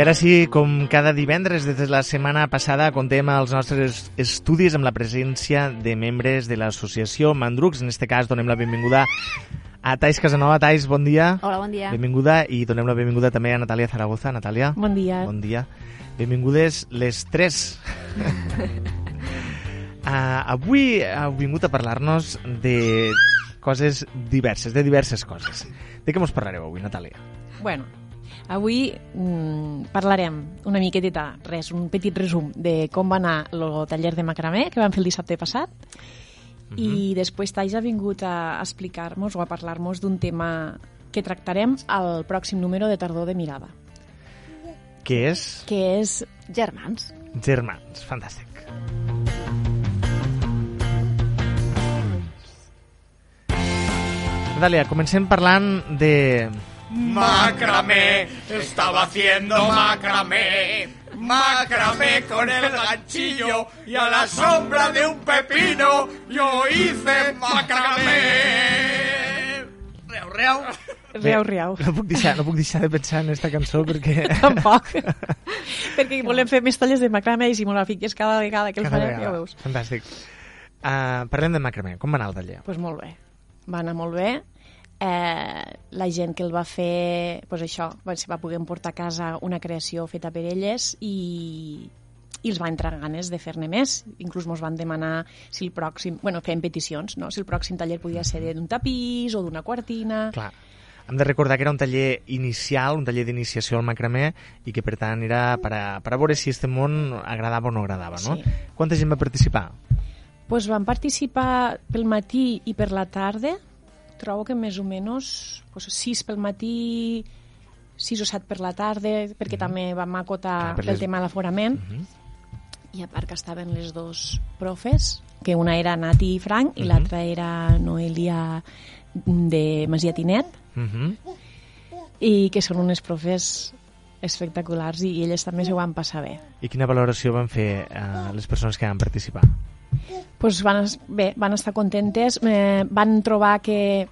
I ara sí, com cada divendres des de la setmana passada, contem els nostres estudis amb la presència de membres de l'associació Mandrucs. En este cas, donem la benvinguda a Tais Casanova. Tais, bon dia. Hola, bon dia. Benvinguda i donem la benvinguda també a Natàlia Zaragoza. Natàlia. Bon dia. Bon dia. Benvingudes les tres. uh, avui heu vingut a parlar-nos de coses diverses, de diverses coses. De què mos parlareu avui, Natàlia? Bueno, avui mm, parlarem una miqueteta, res, un petit resum de com va anar el taller de macramé que vam fer el dissabte passat Mhm. i després Tais ha vingut a explicar-nos o a parlar-nos d'un tema que tractarem al pròxim número de Tardor de Mirada, Què és? que és Germans. Germans. Fantàstic. Natàlia, comencem parlant de... Macramé, estaba haciendo macramé. Macramé con el ganchillo y a la sombra de un pepino yo hice macramé. Reu, reu. Riau, riau. No puc deixar, no puc deixar de pensar en esta cançó perquè... Tampoc. Perquè volem fer més tallers de macramé i si me la fiques cada vegada que el Cada farem, vegada. ja ho veus. Fantàstic. Uh, parlem de macramé. Com va anar el taller? Doncs pues molt bé. Va anar molt bé. Eh, la gent que el va fer, pues això, va poder emportar a casa una creació feta per elles i, i els va entrar ganes de fer-ne més. Inclús ens van demanar si el pròxim... Bueno, fem peticions, no? Si el pròxim taller podia ser d'un tapís o d'una quartina... Clar, hem de recordar que era un taller inicial, un taller d'iniciació al macramé i que per tant era per a, per a veure si este món agradava o no agradava, no? Sí. Quanta gent va participar? pues van participar pel matí i per la tarda, trobo que més o menys pues, sis pel matí, sis o set per la tarda, perquè també vam acotar per el les- tema de l'aforament. Mhm. I a part que estaven les dos profes, que una era Nati Frank i Mhm. l'altra era Noelia de Masia Tinet, Uh -huh. i que són unes profes espectaculars i elles també s'ho van passar bé. I quina valoració van fer uh, les persones que van participar? pues van, bé, van estar contentes, eh, van trobar que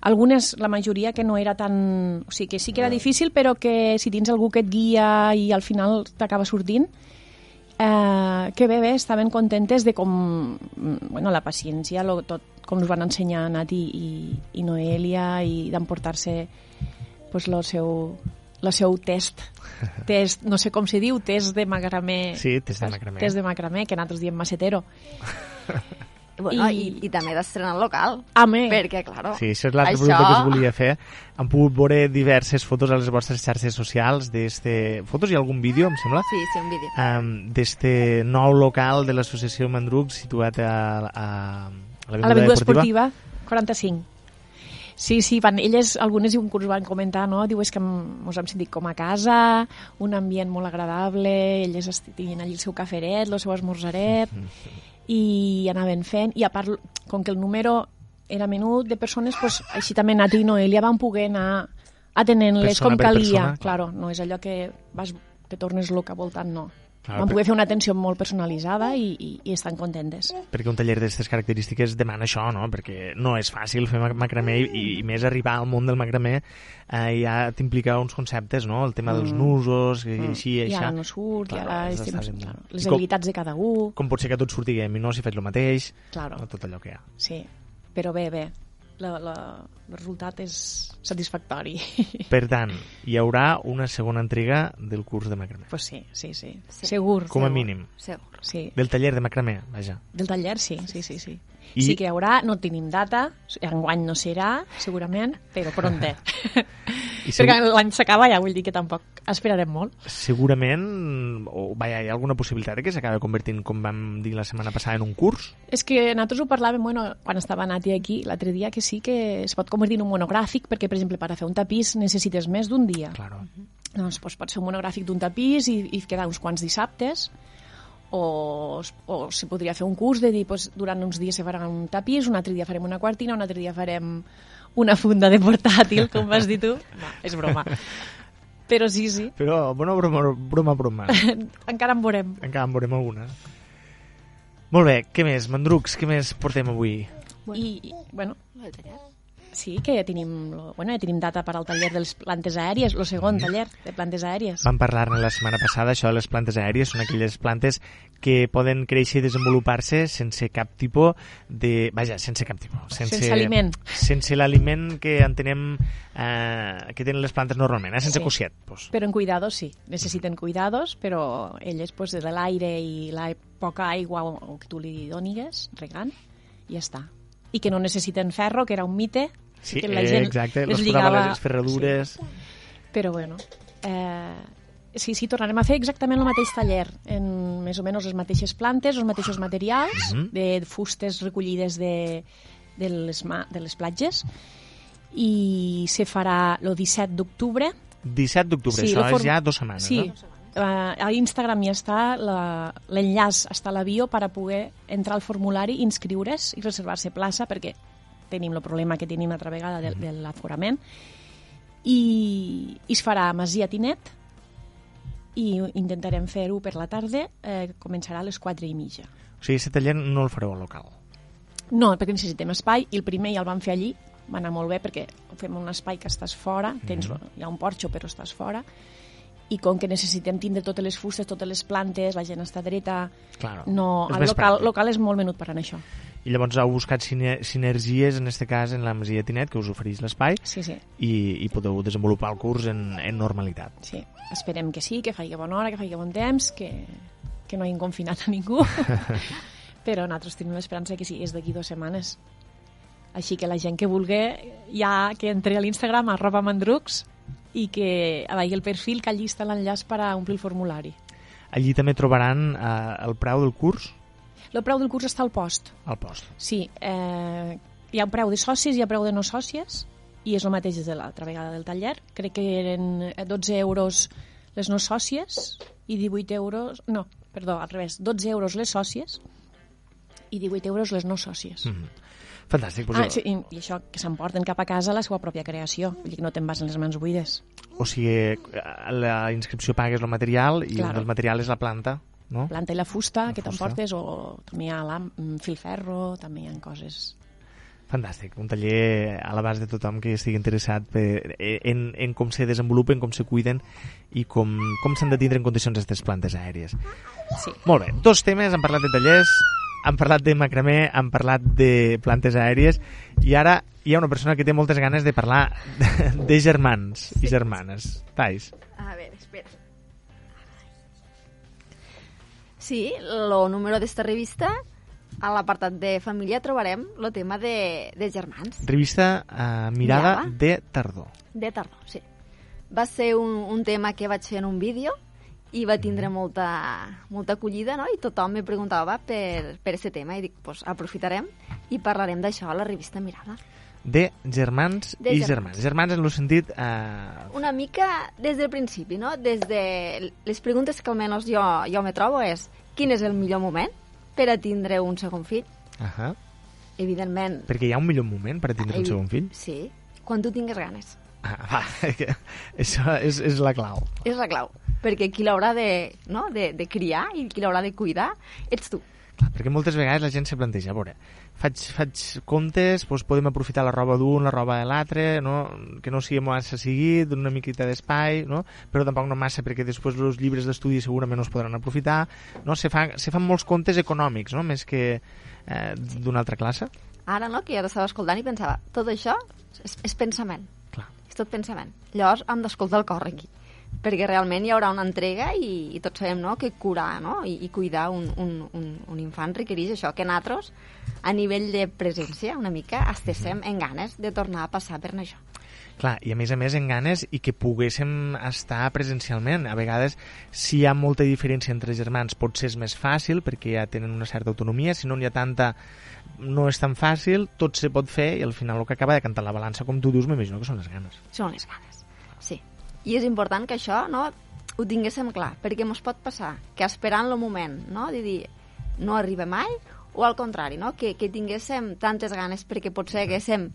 algunes, la majoria, que no era tan... O sigui, que sí que era difícil, però que si tens algú que et guia i al final t'acaba sortint, eh, que bé, bé, estaven contentes de com, mm, bueno, la paciència, lo, tot, com us van ensenyar Nati i, i Noelia i d'emportar-se pues, lo seu, el seu test, test, no sé com se diu, test de macramé. Sí, test de macramé. Test de macramé, que nosaltres diem macetero. Bueno, I- i, i també d'estrenar el local. Home, Perquè, claro, Sí, això és l'altra això- pregunta que us volia fer. Han pogut veure diverses fotos a les vostres xarxes socials d'este... Fotos i algun vídeo, em sembla? Sí, sí, un vídeo. um, d'este nou local de l'associació Mandruc situat a, a, a a l'Avinguda Esportiva 45. Sí, sí, van, elles, algunes inclús van comentar, no? Diu, és que ens hem sentit com a casa, un ambient molt agradable, elles tenien allí el seu caferet, el seu esmorzaret, i anaven fent, i a part, com que el número era menut de persones, pues, així també Nati i Noelia van poder anar atenent-les com calia. persona, clar. claro, no és allò que vas, te tornes loca voltant, no. Clar, van poder fer una atenció molt personalitzada i, i, i estan contentes. perquè un taller d'aquestes característiques demana això, no? Perquè no és fàcil fer mac- macramé i, i més arribar al món del macramé eh, ja t'implica uns conceptes, no? El tema dels nusos i així i I ara no surt, Claro, i ara estem, ben- claro, I les com- habilitats de cada un, Com pot ser que tot surti i no si faig el mateix, claro, no? tot allò que hi ha. sí, però bé, bé, la, la, el resultat és satisfactori. Per tant, hi haurà una segona entrega del curs de macramé. pues sí, sí, sí, Sí. segur, Com a Segur, mínim. Segur. sí. Del taller de macramé, vaja. Del taller, sí, sí, sí, sí. I-. Sí que hi haurà, no tenim data, enguany no serà, segurament, però pronte. I Perquè segur, l'any s'acaba ja, vull dir que tampoc esperarem molt. segurament, o vaja, hi ha alguna possibilitat de que s'acabi convertint, com vam dir la setmana passada, en un curs? És que nosaltres ho parlàvem, bueno, quan estava Nati aquí, l'altre dia, que sí que es pot convertir en un monogràfic, perquè, per exemple, per a fer un tapís necessites més d'un dia. Claro. Doncs, doncs pot ser un monogràfic d'un tapís i, i quedar uns quants dissabtes, o, o se podria fer un curs de dir, doncs, durant uns dies se farà un tapís, un altre dia farem una quartina, un altre dia farem una funda de portàtil, com vas dir tu. No, és broma. Però sí, sí, Però, bueno, broma, broma, broma. encara en veurem. Encara en veurem alguna. Molt bé, què més? Mandrucs, què més portem avui? I, i, bueno. Sí, que tenim, lo- bueno, ja tenim data per al taller de les plantes aèries, el segon taller de plantes aèries. Vam parlar-ne la setmana passada, això de les plantes aèries són aquelles plantes que poden créixer i desenvolupar-se sense cap tipus de... Vaja, sense cap tipus. Sense, Sense aliment. Sense l'aliment que entenem eh, que tenen les plantes normalment, eh? sense Sí. coixet. Pues. Però en cuidados sí, necessiten cuidados, però elles pues, de l'aire i la poca aigua o, o que tu li donigues, regant, i ja està. I que no necessiten ferro, que era un mite, Sí, que la gent exacte, les les lligava- les ferradures... Sí. Però bueno, eh, sí, sí, tornarem a fer exactament el mateix taller, en més o menys les mateixes plantes, els mateixos materials, Mhm. de fustes recollides de, de, les, de les platges, i se farà el 17 d'octubre, 17 d'octubre, Sí, això form- és ja dues setmanes, Sí, no? uh, a Instagram ja està la- l'enllaç, està a la bio per a poder entrar al formulari, inscriure's i reservar-se plaça, perquè tenim el problema que tenim altra vegada de, de l'aforament. I, I es farà a Masia Tinet i intentarem fer-ho per la tarda, eh, començarà a les 4 i mitja. O sigui, aquest taller no el fareu al local. No, perquè necessitem espai, i el primer ja el vam fer allí, va anar molt bé perquè fem un espai que estàs fora, tens, hi ha un porxo però estàs fora, i com que necessitem tindre totes les fustes, totes les plantes, la gent està dreta, Claro, no, és el local, pràctic. local és molt menut per anar això. I llavors heu buscat sine sinergies, en este cas, en la Masia Tinet, que us ofereix l'espai, Sí, sí, i, i podeu desenvolupar el curs en, en normalitat. sí. Esperem que sí, que faci bona hora, que faci bon temps, que, que no hagin confinat a ningú. Però nosaltres tenim l'esperança que sí, és d'aquí dues setmanes. Així que la gent que vulgui, ja que entre a l'Instagram, arroba mandrucs, i que vegi el perfil, que allí està l'enllaç per a omplir el formulari. Allí també trobaran eh, el preu del curs El preu del curs està al post. al post. Sí, eh, hi ha un preu de socis i hi ha preu de no sòcies, i és el mateix des de l'altra vegada del taller. Crec que eren eh, 12 euros les no sòcies i 18 euros... No, perdó, al revés. 12 euros les sòcies i 18 euros les no sòcies. Mm. Fantàstic. Pues Ah, sí, i, i això, que s'emporten cap a casa la seva pròpia creació. Vull dir que no te'n vas en les mans buides. O sigui, a la inscripció pagues el material i Claro. un dels materials és la planta, no? Planta i la fusta La que t'emportes, o també hi ha mm, filferro, també hi ha coses... Fantàstic. Un taller a l'abast de tothom que estigui interessat per, en, en com se desenvolupen, com se cuiden i com, com s'han de tindre en condicions aquestes plantes aèries. Sí. Molt bé, dos temes, hem parlat de tallers, hem parlat de macramé, hem parlat de plantes aèries i ara hi ha una persona que té moltes ganes de parlar de, de germans i germanes. Tais. A ver, espera. Sí, lo número d'esta revista, a l'apartat de família trobarem el tema de, de germans. Revista uh, Mirada Mirada. de Tardor. De tardor, sí. Va ser un, un tema que vaig fer en un vídeo i va tindre molta, molta acollida, no? I tothom me preguntava per, per aquest tema i dic, pues, aprofitarem i parlarem d'això a la revista Mirada. De germans De i germans. Germans en el sentit... Uh, Una mica des del principi, no? Des de les preguntes que almenys jo, jo me trobo és quin és el millor moment per a tindre un segon fill? uh -huh. Evidentment... Perquè hi ha un millor moment per a tindre un evi- segon fill. Sí, quan tu tingues ganes. Ah, va, això és, és la clau. És la clau. Perquè qui l'haurà de, no? de, de criar i qui l'haurà de cuidar ets tu. Clar, perquè moltes vegades la gent se planteja, a veure, faig, faig comptes, doncs podem aprofitar la roba d'un, la roba de l'altre, no? que no sigui massa seguit, una miqueta d'espai, no? però tampoc no massa perquè després els llibres d'estudi segurament no es podran aprofitar. No? Se, fa, se fan molts comptes econòmics, no? més que eh, d'una altra classe. Ara, no?, que jo t'estava escoltant i pensava, tot això és, és pensament. Clar. És tot pensament. Llavors hem d'escoltar el cor aquí perquè realment hi haurà una entrega i, i tots sabem no, que curar no? I, i cuidar un, un, un, un infant requereix això, que nosaltres a nivell de presència una mica estessem en ganes de tornar a passar per això. Clar, i a més a més en ganes i que poguéssim estar presencialment. A vegades, si hi ha molta diferència entre germans, potser és més fàcil perquè ja tenen una certa autonomia, si no n'hi ha tanta no és tan fàcil, tot se pot fer i al final el que acaba de cantar la balança, com tu dius, m'imagino que són les ganes. Són les ganes, sí. I és important que això no, ho tinguéssim clar, perquè ens pot passar que esperant el moment no, de dir no arriba mai, o al contrari, no? que, que tinguéssim tantes ganes perquè potser haguéssim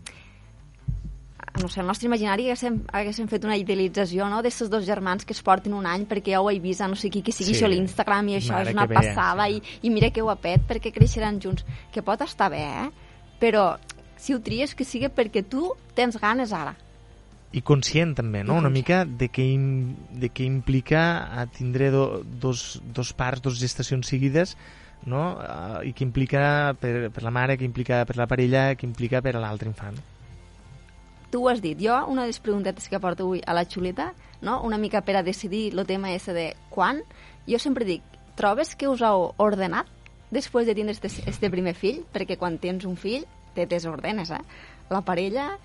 no sé, el nostre imaginari haguéssim, haguéssim fet una idealització no? d'aquests dos germans que es porten un any perquè ja ho he vist a no sé qui que sigui Sí. això l'Instagram i això Mare és una bé, passada sí. i, i mira que ho ha pet perquè creixeran junts que pot estar bé, eh? però si ho tries, que sigui perquè tu tens ganes ara. I conscient també, no? Una conscient. mica de què, im, de què implica a tindre do, dos, dos parts, dos gestacions seguides, no? Uh, I què implica per, per la mare, què implica per la parella, què implica per a l'altre infant. Tu ho has dit, jo una de les preguntetes que porto avui a la xuleta, no? una mica per a decidir el tema ese de quan, jo sempre dic, trobes que us heu ordenat després de tindre este, este primer fill? Perquè quan tens un fill te desordenes, eh? La parella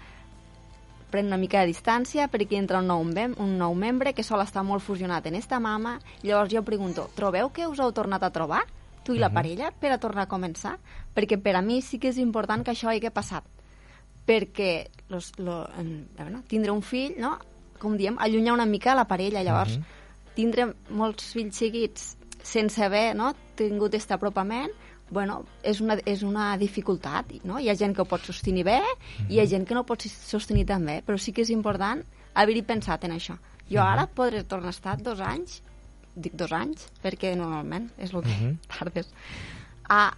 pren una mica de distància perquè entra un nou, mem un nou membre que sol estar molt fusionat en esta mama. Llavors jo pregunto, trobeu que us heu tornat a trobar? Tu i la Mhm. parella per a tornar a començar? Perquè per a mi sí que és important que això hagi passat perquè los, lo, en, bueno, tindre un fill, no? com diem, allunyar una mica la parella. Llavors, Mhm. tindre molts fills seguits sense haver no, tingut aquest apropament, bueno, és una, és una dificultat, no? Hi ha gent que ho pot sostenir bé i hi ha gent que no ho pot sostenir tan bé, però sí que és important haver-hi pensat en això. Jo ara podré tornar a estar dos anys, dic dos anys, perquè normalment és el que Mhm. tardes, a,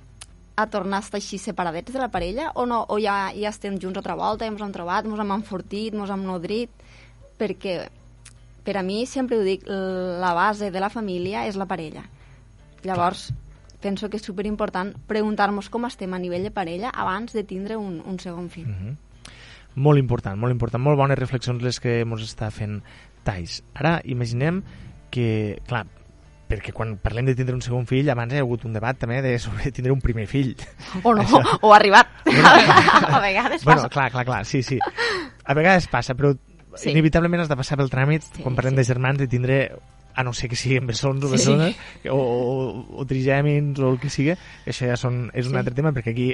a tornar a estar així separadets de la parella o no? O ja, ja estem junts altra volta, ens hem trobat, ens hem enfortit, ens hem nodrit, perquè per a mi, sempre ho dic, la base de la família és la parella. Llavors, penso que és superimportant preguntar-nos com estem a nivell de parella abans de tindre un, un segon fill. Mhm. Molt important, molt important. Molt bones reflexions les que ens està fent Tais. Ara, imaginem que, clar, perquè quan parlem de tindre un segon fill, abans hi ha hagut un debat també de sobre tindre un primer fill. O no, Això. o arribat. a vegades bueno, passa. clar, clar, clar, sí, sí. A vegades passa, però Sí. inevitablement has de passar pel tràmit, Sí, quan parlem sí. de germans, de tindre a no ser que siguin bessons o Sí. bessones, o, o, o trigèmins o el que sigui, això ja són, és un Sí. altre tema, perquè aquí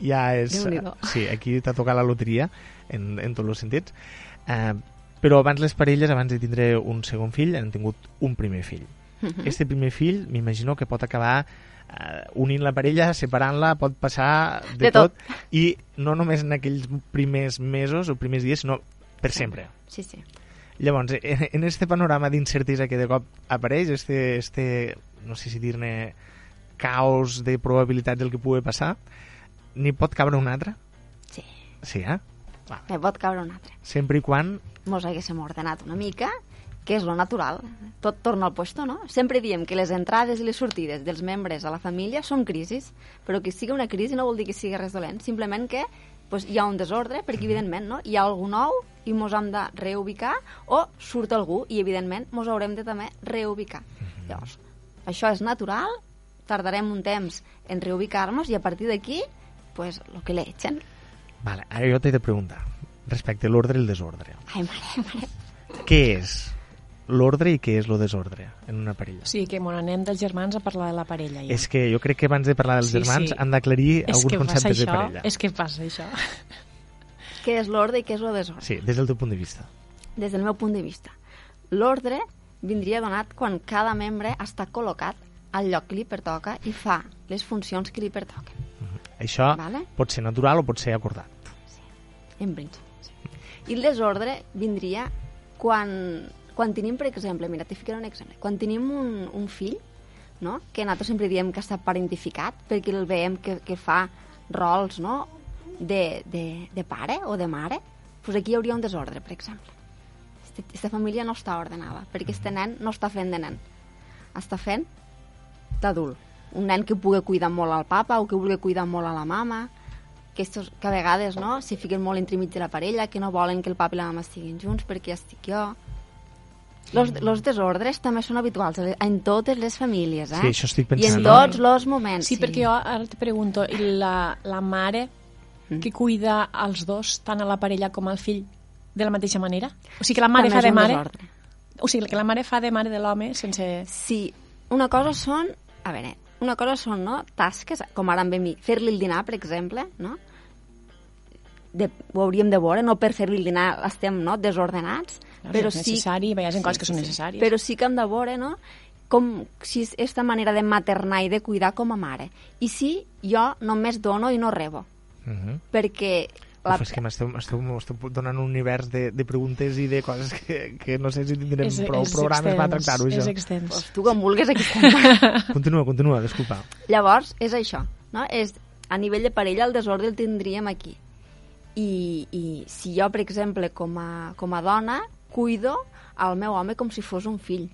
ja és... Sí, aquí t'ha tocat la loteria, en, en tots els sentits. Uh, però abans les parelles, abans de tindre un segon fill, han tingut un primer fill. Mhm. Este primer fill, m'imagino que pot acabar eh, unint la parella, separant-la, pot passar de, De tot. i no només en aquells primers mesos o primers dies, sinó per sempre. Sí, sí. Llavors, en, en este panorama d'incertesa que de cop apareix, este, este no sé si dir-ne caos de probabilitats del que pugui passar, n'hi pot cabre un altre? Sí. Sí, eh? Me pot caure un altre. Sempre i quan... Mos haguéssim ordenat una mica, que és lo natural. Tot torna al puesto, no? Sempre diem que les entrades i les sortides dels membres a la família són crisis, però que sigui una crisi no vol dir que sigui res dolent, simplement que pues, hi ha un desordre, perquè evidentment no? hi ha algú nou i mos hem de reubicar, o surt algú i evidentment mos haurem de també reubicar. Llavors, això és natural, tardarem un temps en reubicar-nos i a partir d'aquí, pues, lo que l'echen. Vale, ara jo t'he de preguntar respecte a l'ordre i el desordre. Ai, mare, mare. Què és l'ordre i què és lo desordre en una parella? Sigui que bueno, anem dels germans a parlar de la parella. Ja. És que jo crec que abans de parlar dels Sí, germans sí. han d'aclarir alguns conceptes de això, parella. És que passa això. Què és l'ordre i què és lo desordre? Sí, des del teu punt de vista. des del meu punt de vista. L'ordre vindria donat quan cada membre està col·locat al lloc que li pertoca i fa les funcions que li pertoquen, Això Vale. pot ser natural o pot ser acordat. en principi. sí. I el desordre vindria quan, quan tenim, per exemple, mira, t'hi ficaré un exemple, quan tenim un, un fill, no? que nosaltres sempre diem que està parentificat, perquè el veiem que, que fa rols no? de, de, de pare o de mare, doncs aquí hi hauria un desordre, per exemple. Aquesta família no està ordenada, perquè este nen no està fent de nen, està fent d'adult. Un nen que pugui cuidar molt al papa o que vulgui cuidar molt a la mama, que, estos, que a vegades no, s'hi fiquen molt entremig de la parella, que no volen que el papa i la mama estiguin junts perquè ja estic jo. Los, los desordres també són habituals en totes les famílies, eh? Sí, això estic I en pensant. tots els moments. Sí, perquè jo ara te pregunto, i la, la mare Mm. que cuida els dos, tant a la parella com al fill, de la mateixa manera? O sigui que la mare També fa de mare... desordre. O sigui, que la mare fa de mare de l'home sense... Sí, una cosa són... A veure, una cosa són, no?, tasques, com ara amb mi, fer-li el dinar, per exemple, no? De, ho hauríem de veure, no per fer-li el dinar estem no, desordenats, però és sí... necessari, hi ha coses que són necessàries. Però sí que hem de veure, no?, com si és aquesta manera de maternar i de cuidar com a mare. I sí, jo només dono i no rebo, Uh -huh. perquè... La... Uf, és que m'esteu donant un univers de, de preguntes i de coses que, que no sé si tindrem És- prou és programes per extens, tractar-ho, És això. extens. Pues, tu com vulguis aquí. Continua, continua, disculpa. Llavors, és això, no? És, a nivell de parella el desordre el tindríem aquí. I, i si jo, per exemple, com a, com a dona, cuido al meu home com si fos un fill.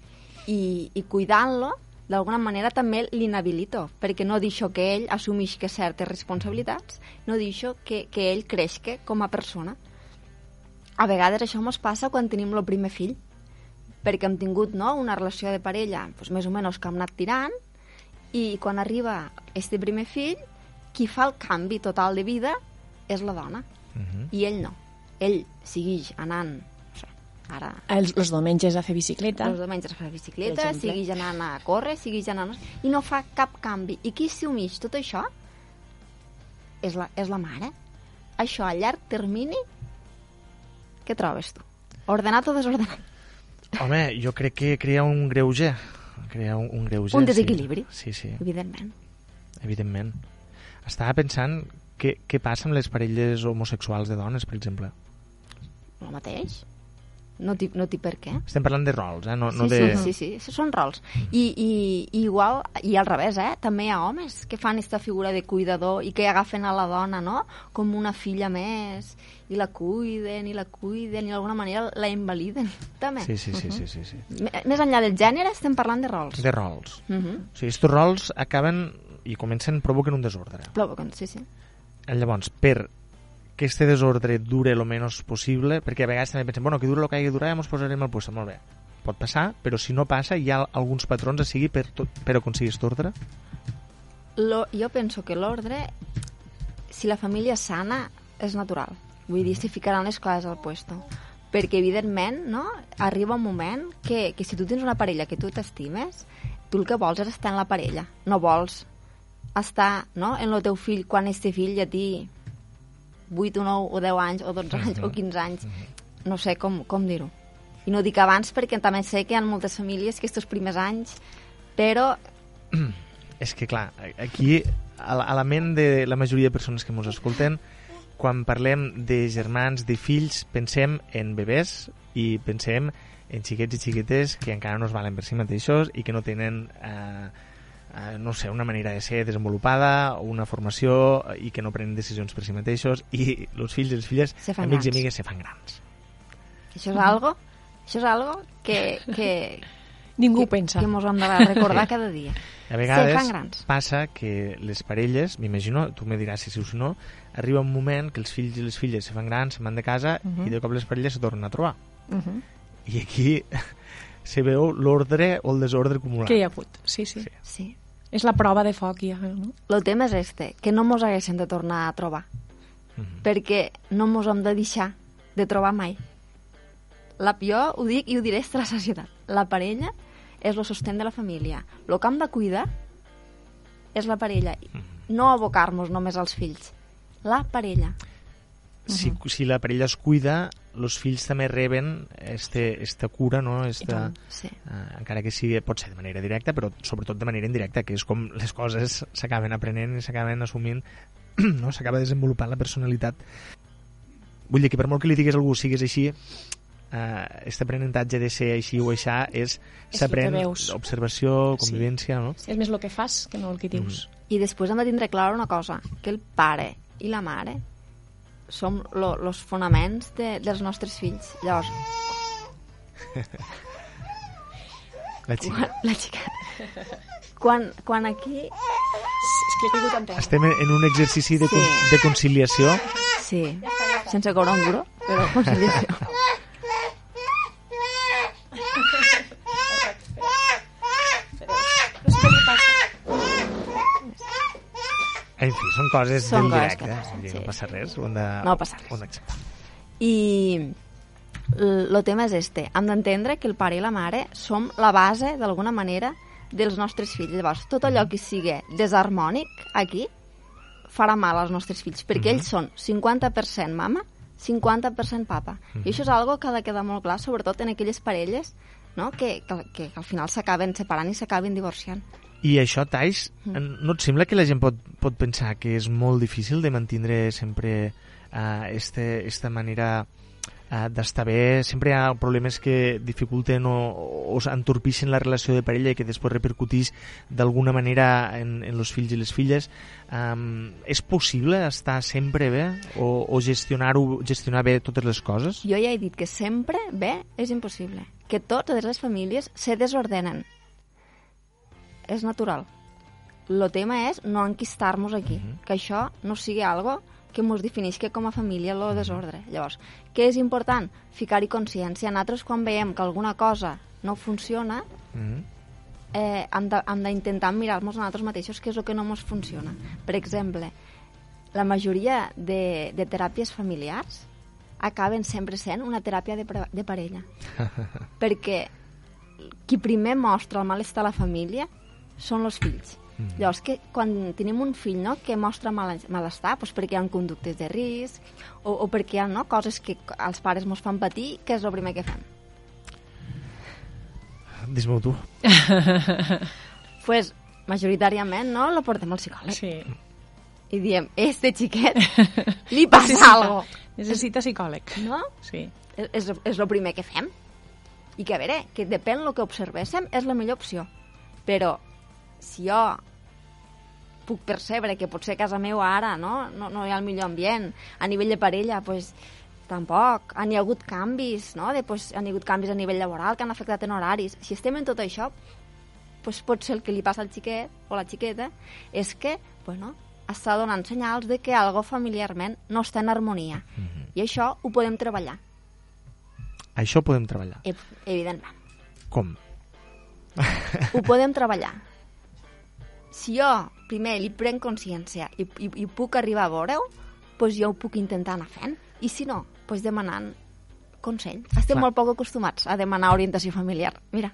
I, i cuidant-lo, d'alguna manera també l'inhabilito, perquè no deixo que ell assumisca certes responsabilitats, no deixo que, que ell creixi com a persona. A vegades això ens passa quan tenim el primer fill, perquè hem tingut no, una relació de parella doncs, més o menys que hem anat tirant, i quan arriba este primer fill, qui fa el canvi total de vida és la dona, Uh -huh. i ell no. Ell segueix anant, ara Els, els diumenges a fer bicicleta. els diumenges a fer bicicleta, segueix anant a córrer, segueix anant... I no fa cap canvi. I qui s'uneix tot això és la, és la mare. Això a llarg termini, què trobes tu? Ordenat o desordenat? Home, jo crec que crea un greuge. Crea un, un greuge. Un desequilibri. Sí, sí, sí Evidentment. evidentment. Estava pensant què, què passa amb les parelles homosexuals de dones, per exemple. El mateix. No té, no per què. Estem parlant de rols, eh? No, no sí, de... sí, sí, sí, són rols. I, i, i igual, i al revés, eh? També hi ha homes que fan aquesta figura de cuidador i que agafen a la dona, no?, com una filla més, i la cuiden, i la cuiden, i d'alguna manera la invaliden, també. Sí, sí, sí, sí, sí, sí. M- Més enllà del gènere, estem parlant de rols. De rols. Uh -huh. O sigui, aquests rols acaben i comencen, provoquen un desordre. Provoquen, sí, sí. Llavors, per que este desordre dure lo menys possible, perquè a vegades també pensem, bueno, que dure el que hagi de durar, ja ens posarem al puesto, molt bé. Pot passar, però si no passa, hi ha alguns patrons a seguir per, tot, per aconseguir aquest ordre? Lo, jo penso que l'ordre, si la família és sana, és natural. Vull dir, s'hi ficaran les coses al puesto. Perquè, evidentment, no? arriba un moment que, que si tu tens una parella que tu t'estimes, tu el que vols és estar en la parella. No vols estar no? en el teu fill quan este fill ja té 8 o 9 o 10 anys o 12 anys o 15 anys. No sé com, com dir-ho. I no dic abans perquè també sé que hi ha moltes famílies que estos primers anys, però És que, clar, aquí, a la ment de la majoria de persones que ens escolten, quan parlem de germans, de fills, pensem en bebès i pensem en xiquets i xiquetes que encara no es valen per si mateixos i que no tenen, eh, eh, no sé, una manera de ser desenvolupada una formació i que no prenen decisions per si mateixos i els fills i les filles, Se fan amics i grans. amigues, se fan grans. això és algo, això és algo que, que, Ningú que, pensa. que mos hem de recordar cada dia. A vegades passa que les parelles, m'imagino, tu me diràs si sí o si no, arriba un moment que els fills i les filles se fan grans, se van de casa uh -huh. i de cop les parelles se tornen a trobar. Uh -huh. I aquí se veu l'ordre o el desordre acumulat. Que hi ha hagut, sí, sí, Sí. Sí. És la prova de foc, ja, no? El tema és este, que no mos haguessin de tornar a trobar, Mhm. perquè no mos hem de deixar de trobar mai. La, jo ho dic i ho diré a la societat. La parella és el sostén de la família. El que hem de cuidar és la parella. No abocar-nos només als fills. La parella. Si, si la parella es cuida, els fills també reben este, esta cura, no? Esta, Sí. uh, encara que sigui, pot ser de manera directa, però sobretot de manera indirecta, que és com les coses s'acaben aprenent i s'acaben assumint, no? s'acaba desenvolupant la personalitat. Vull dir que per molt que li digues a algú sigues així, uh, este aprenentatge de ser així o aixà és És s'aprèn observació, Sí. convivència, no? És més el que fas que no el que dius. I després hem de tindre clara una cosa, que el pare i la mare som lo, los fonaments de, dels nostres fills. Llavors, La xica. quan, la xica... Quan, quan aquí... És que he caigut en terra. Estem en un exercici de, con Sí. de conciliació. Sí, sense cobrar un duro, però conciliació. En fi, són coses Són del coses directe. passen, vull dir, sí. No passa res. Ho hem de, No passa res. Ho hem d'acceptar. I el tema és este. Hem d'entendre que el pare i la mare som la base, d'alguna manera, dels nostres fills. Llavors, tot allò que sigui desharmònic aquí farà mal als nostres fills, perquè ells són 50% mama, 50% papa. I això és algo que ha de quedar molt clar, sobretot en aquelles parelles no? que, que, que al final s'acaben separant i s'acaben divorciant. I això, Tais, no et sembla que la gent pot, pot pensar que és molt difícil de mantindre sempre uh, este, esta manera eh, d'estar bé, sempre hi ha problemes que dificulten o, o entorpixen la relació de parella i que després repercutís d'alguna manera en, en els fills i les filles. Um, és possible estar sempre bé o, o gestionar-ho gestionar bé totes les coses? Jo ja he dit que sempre bé és impossible. Que totes les famílies se desordenen. És natural. El tema és no enquistar-nos aquí, mm -hmm. que això no sigui algo que ens defineix que com a família lo desordre. Llavors, què és important? Ficar-hi consciència. Nosaltres, quan veiem que alguna cosa no funciona, mm -hmm. eh, hem d'intentar mirar-nos a nosaltres mateixos què és el que no ens funciona. Per exemple, la majoria de, de teràpies familiars acaben sempre sent una teràpia de, de parella. perquè qui primer mostra el malestar a la família són els fills. Mm. Llavors, que quan tenim un fill no, que mostra mal, malestar, doncs perquè hi ha conductes de risc o, o perquè hi ha no, coses que els pares ens fan patir, què és el primer que fem? Dis-m'ho tu. pues, majoritàriament, no?, lo portem al psicòleg. Sí. I diem, este xiquet li passa necessita, algo. Necessita psicòleg. No? Sí. És, és, és el primer que fem. I que, a veure, que depèn del que observéssim, és la millor opció. Però, si jo puc percebre que potser a casa meva ara no, no, no hi ha el millor ambient, a nivell de parella, pues, tampoc. Han hi ha hagut canvis, no? De, pues, han hi ha hagut canvis a nivell laboral que han afectat en horaris. Si estem en tot això, pues, pot ser el que li passa al xiquet o la xiqueta és que, bueno, està donant senyals de que algo familiarment no està en harmonia. Mm -hmm. I això ho podem treballar, Això podem treballar. ev evidentment. Com? Ho podem treballar. Si jo primer li prenc consciència i, i, i puc arribar a veure-ho, doncs jo ho puc intentar anar fent. I si no, doncs demanant consell. Estem Clar. molt poc acostumats a demanar orientació familiar. Mira,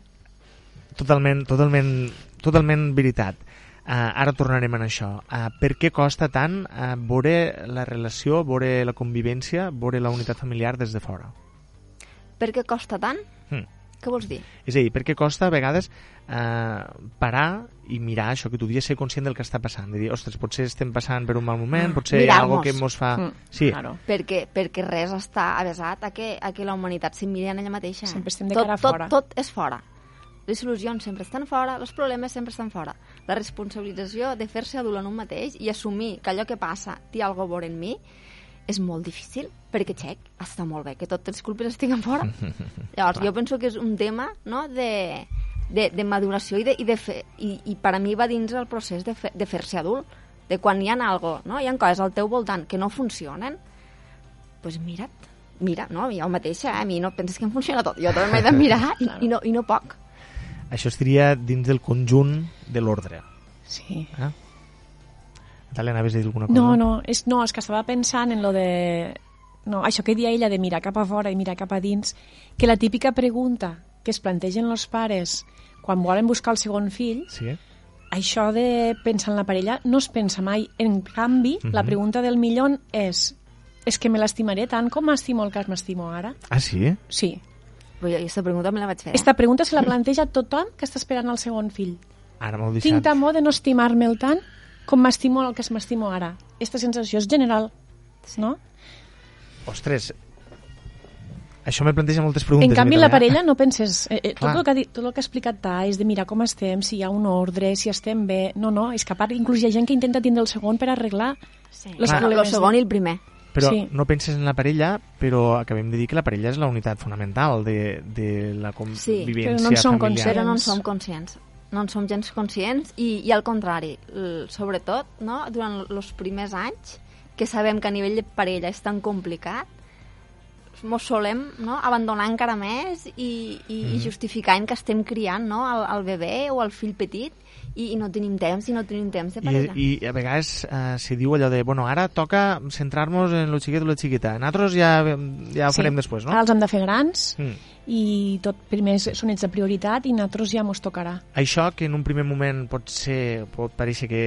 Totalment, totalment, totalment veritat. Uh, ara tornarem en això. Uh, per què costa tant uh, veure la relació, veure la convivència, veure la unitat familiar des de fora? per què costa tant? Hmm. Què vols dir? És a dir, per què costa a vegades eh, parar i mirar això que tu dius, ser conscient del que està passant. De dir, ostres, potser estem passant per un mal moment, potser hi ha alguna que mos fa... Mm, Sí, Claro. Perquè, perquè res està avesat a que, a que la humanitat s'emmiri en ella mateixa. Sempre estem de tot, cara tot, fora. Tot és fora. Les solucions sempre estan fora, els problemes sempre estan fora. La responsabilització de fer-se adult en un mateix i assumir que allò que passa té alguna cosa a veure en mi és molt difícil, perquè, xec, està molt bé que totes les culpes estiguen fora. Llavors, jo penso que és un tema no, de, de, de maduració i, de, i, de fe, i, i per a mi va dins el procés de, fe, de fer-se adult, de quan hi ha algo, no? hi ha coses al teu voltant que no funcionen, doncs pues mira't, mira, no? jo mateixa, eh? a mi no penses que em funciona tot, jo també m'he de mirar i, i, no, i no poc. això estaria dins del conjunt de l'ordre. Sí. Eh? Natàlia, anaves a dir alguna cosa? No, no, és, no, és que estava pensant en lo de... No, això que dia ella de mirar cap a fora i mirar cap a dins, que la típica pregunta que es plantegen els pares quan volen buscar el segon fill, Sí? això de pensar en la parella no es pensa mai. En canvi, la Mhm. pregunta del millón és és que me l'estimaré tant com m'estimo el que m'estimo ara? Ah, sí? Sí. Però jo aquesta pregunta me la vaig fer. eh? Esta pregunta se la planteja tothom que està esperant el segon fill. Ara m'ho Tinc temor de no estimar-me'l tant com m'estimo el que es m'estimo ara. Aquesta sensació és general, no? Ostres, això me planteja moltes preguntes. En canvi, en la parella no penses... Eh, eh, tot, el que dit, tot el que ha explicat Ta és de mirar com estem, si hi ha un ordre, si estem bé... No, no, és que a part inclús hi ha gent que intenta tindre el segon per arreglar Sí. les Clar. el problemes. segon i el primer. Però Sí. no penses en la parella, però acabem de dir que la parella és la unitat fonamental de, de la convivència però no en som familiar. Però no en Conscients. som conscients. No en som gens conscients i, i al contrari, sobretot no, durant els primers anys, que sabem que a nivell de parella és tan complicat, mos solem no, abandonar encara més i, i, Mhm. i justificant que estem criant no, el, el bebè o el fill petit i, i no tenim temps i no tenim temps de parella. I, I a vegades eh, se diu allò de, bueno, ara toca centrar-nos en lo xiquet o la xiqueta. Nosaltres ja, ja ho farem després, no? Ara els hem de fer grans Mm. I tot primer són ells de prioritat i nosaltres ja mos tocarà. Això que en un primer moment pot ser pot parèixer que,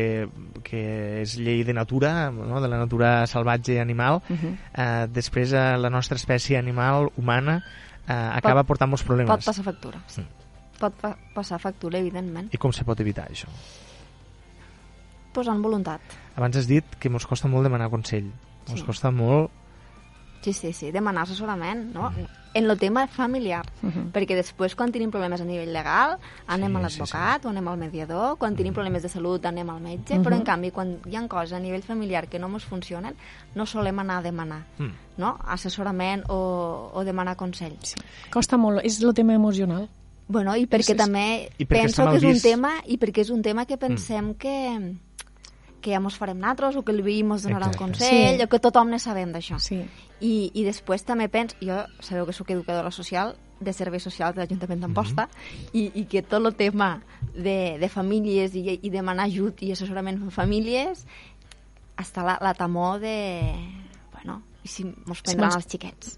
que és llei de natura, no? de la natura salvatge i animal, Uh -huh. eh, després eh, la nostra espècie animal humana eh, acaba portant molts problemes. Pot passar factura, sí. Mm. Pot pa passar factura, evidentment. I com se pot evitar això? Posant voluntat. Abans has dit que ens costa molt demanar consell. Ens Sí. costa molt Sí, sí, sí, demanar assessorament, no? En el tema familiar, perquè després quan tenim problemes a nivell legal anem Sí, a sí, l'advocat o anem al mediador, quan tenim problemes de salut anem al metge, però en canvi quan hi ha coses a nivell familiar que no ens funcionen no solem anar a demanar, Mm. no? Assessorament o, o demanar consell. Sí. Costa molt, és el tema emocional. Bueno, i perquè És- és- també I perquè penso que és un vist. tema i perquè és un tema que pensem que que ja mos farem nosaltres o que el veí mos donarà un Exacte. consell Sí. o que tothom ne sabem d'això. Sí. I, I després també penso, jo sabeu que sóc educadora social de serveis socials de l'Ajuntament d'Amposta i, i que tot el tema de, de famílies i, i demanar ajut i assessorament en famílies està la, la temor de... Bueno, i si mos prendran mos- els xiquets?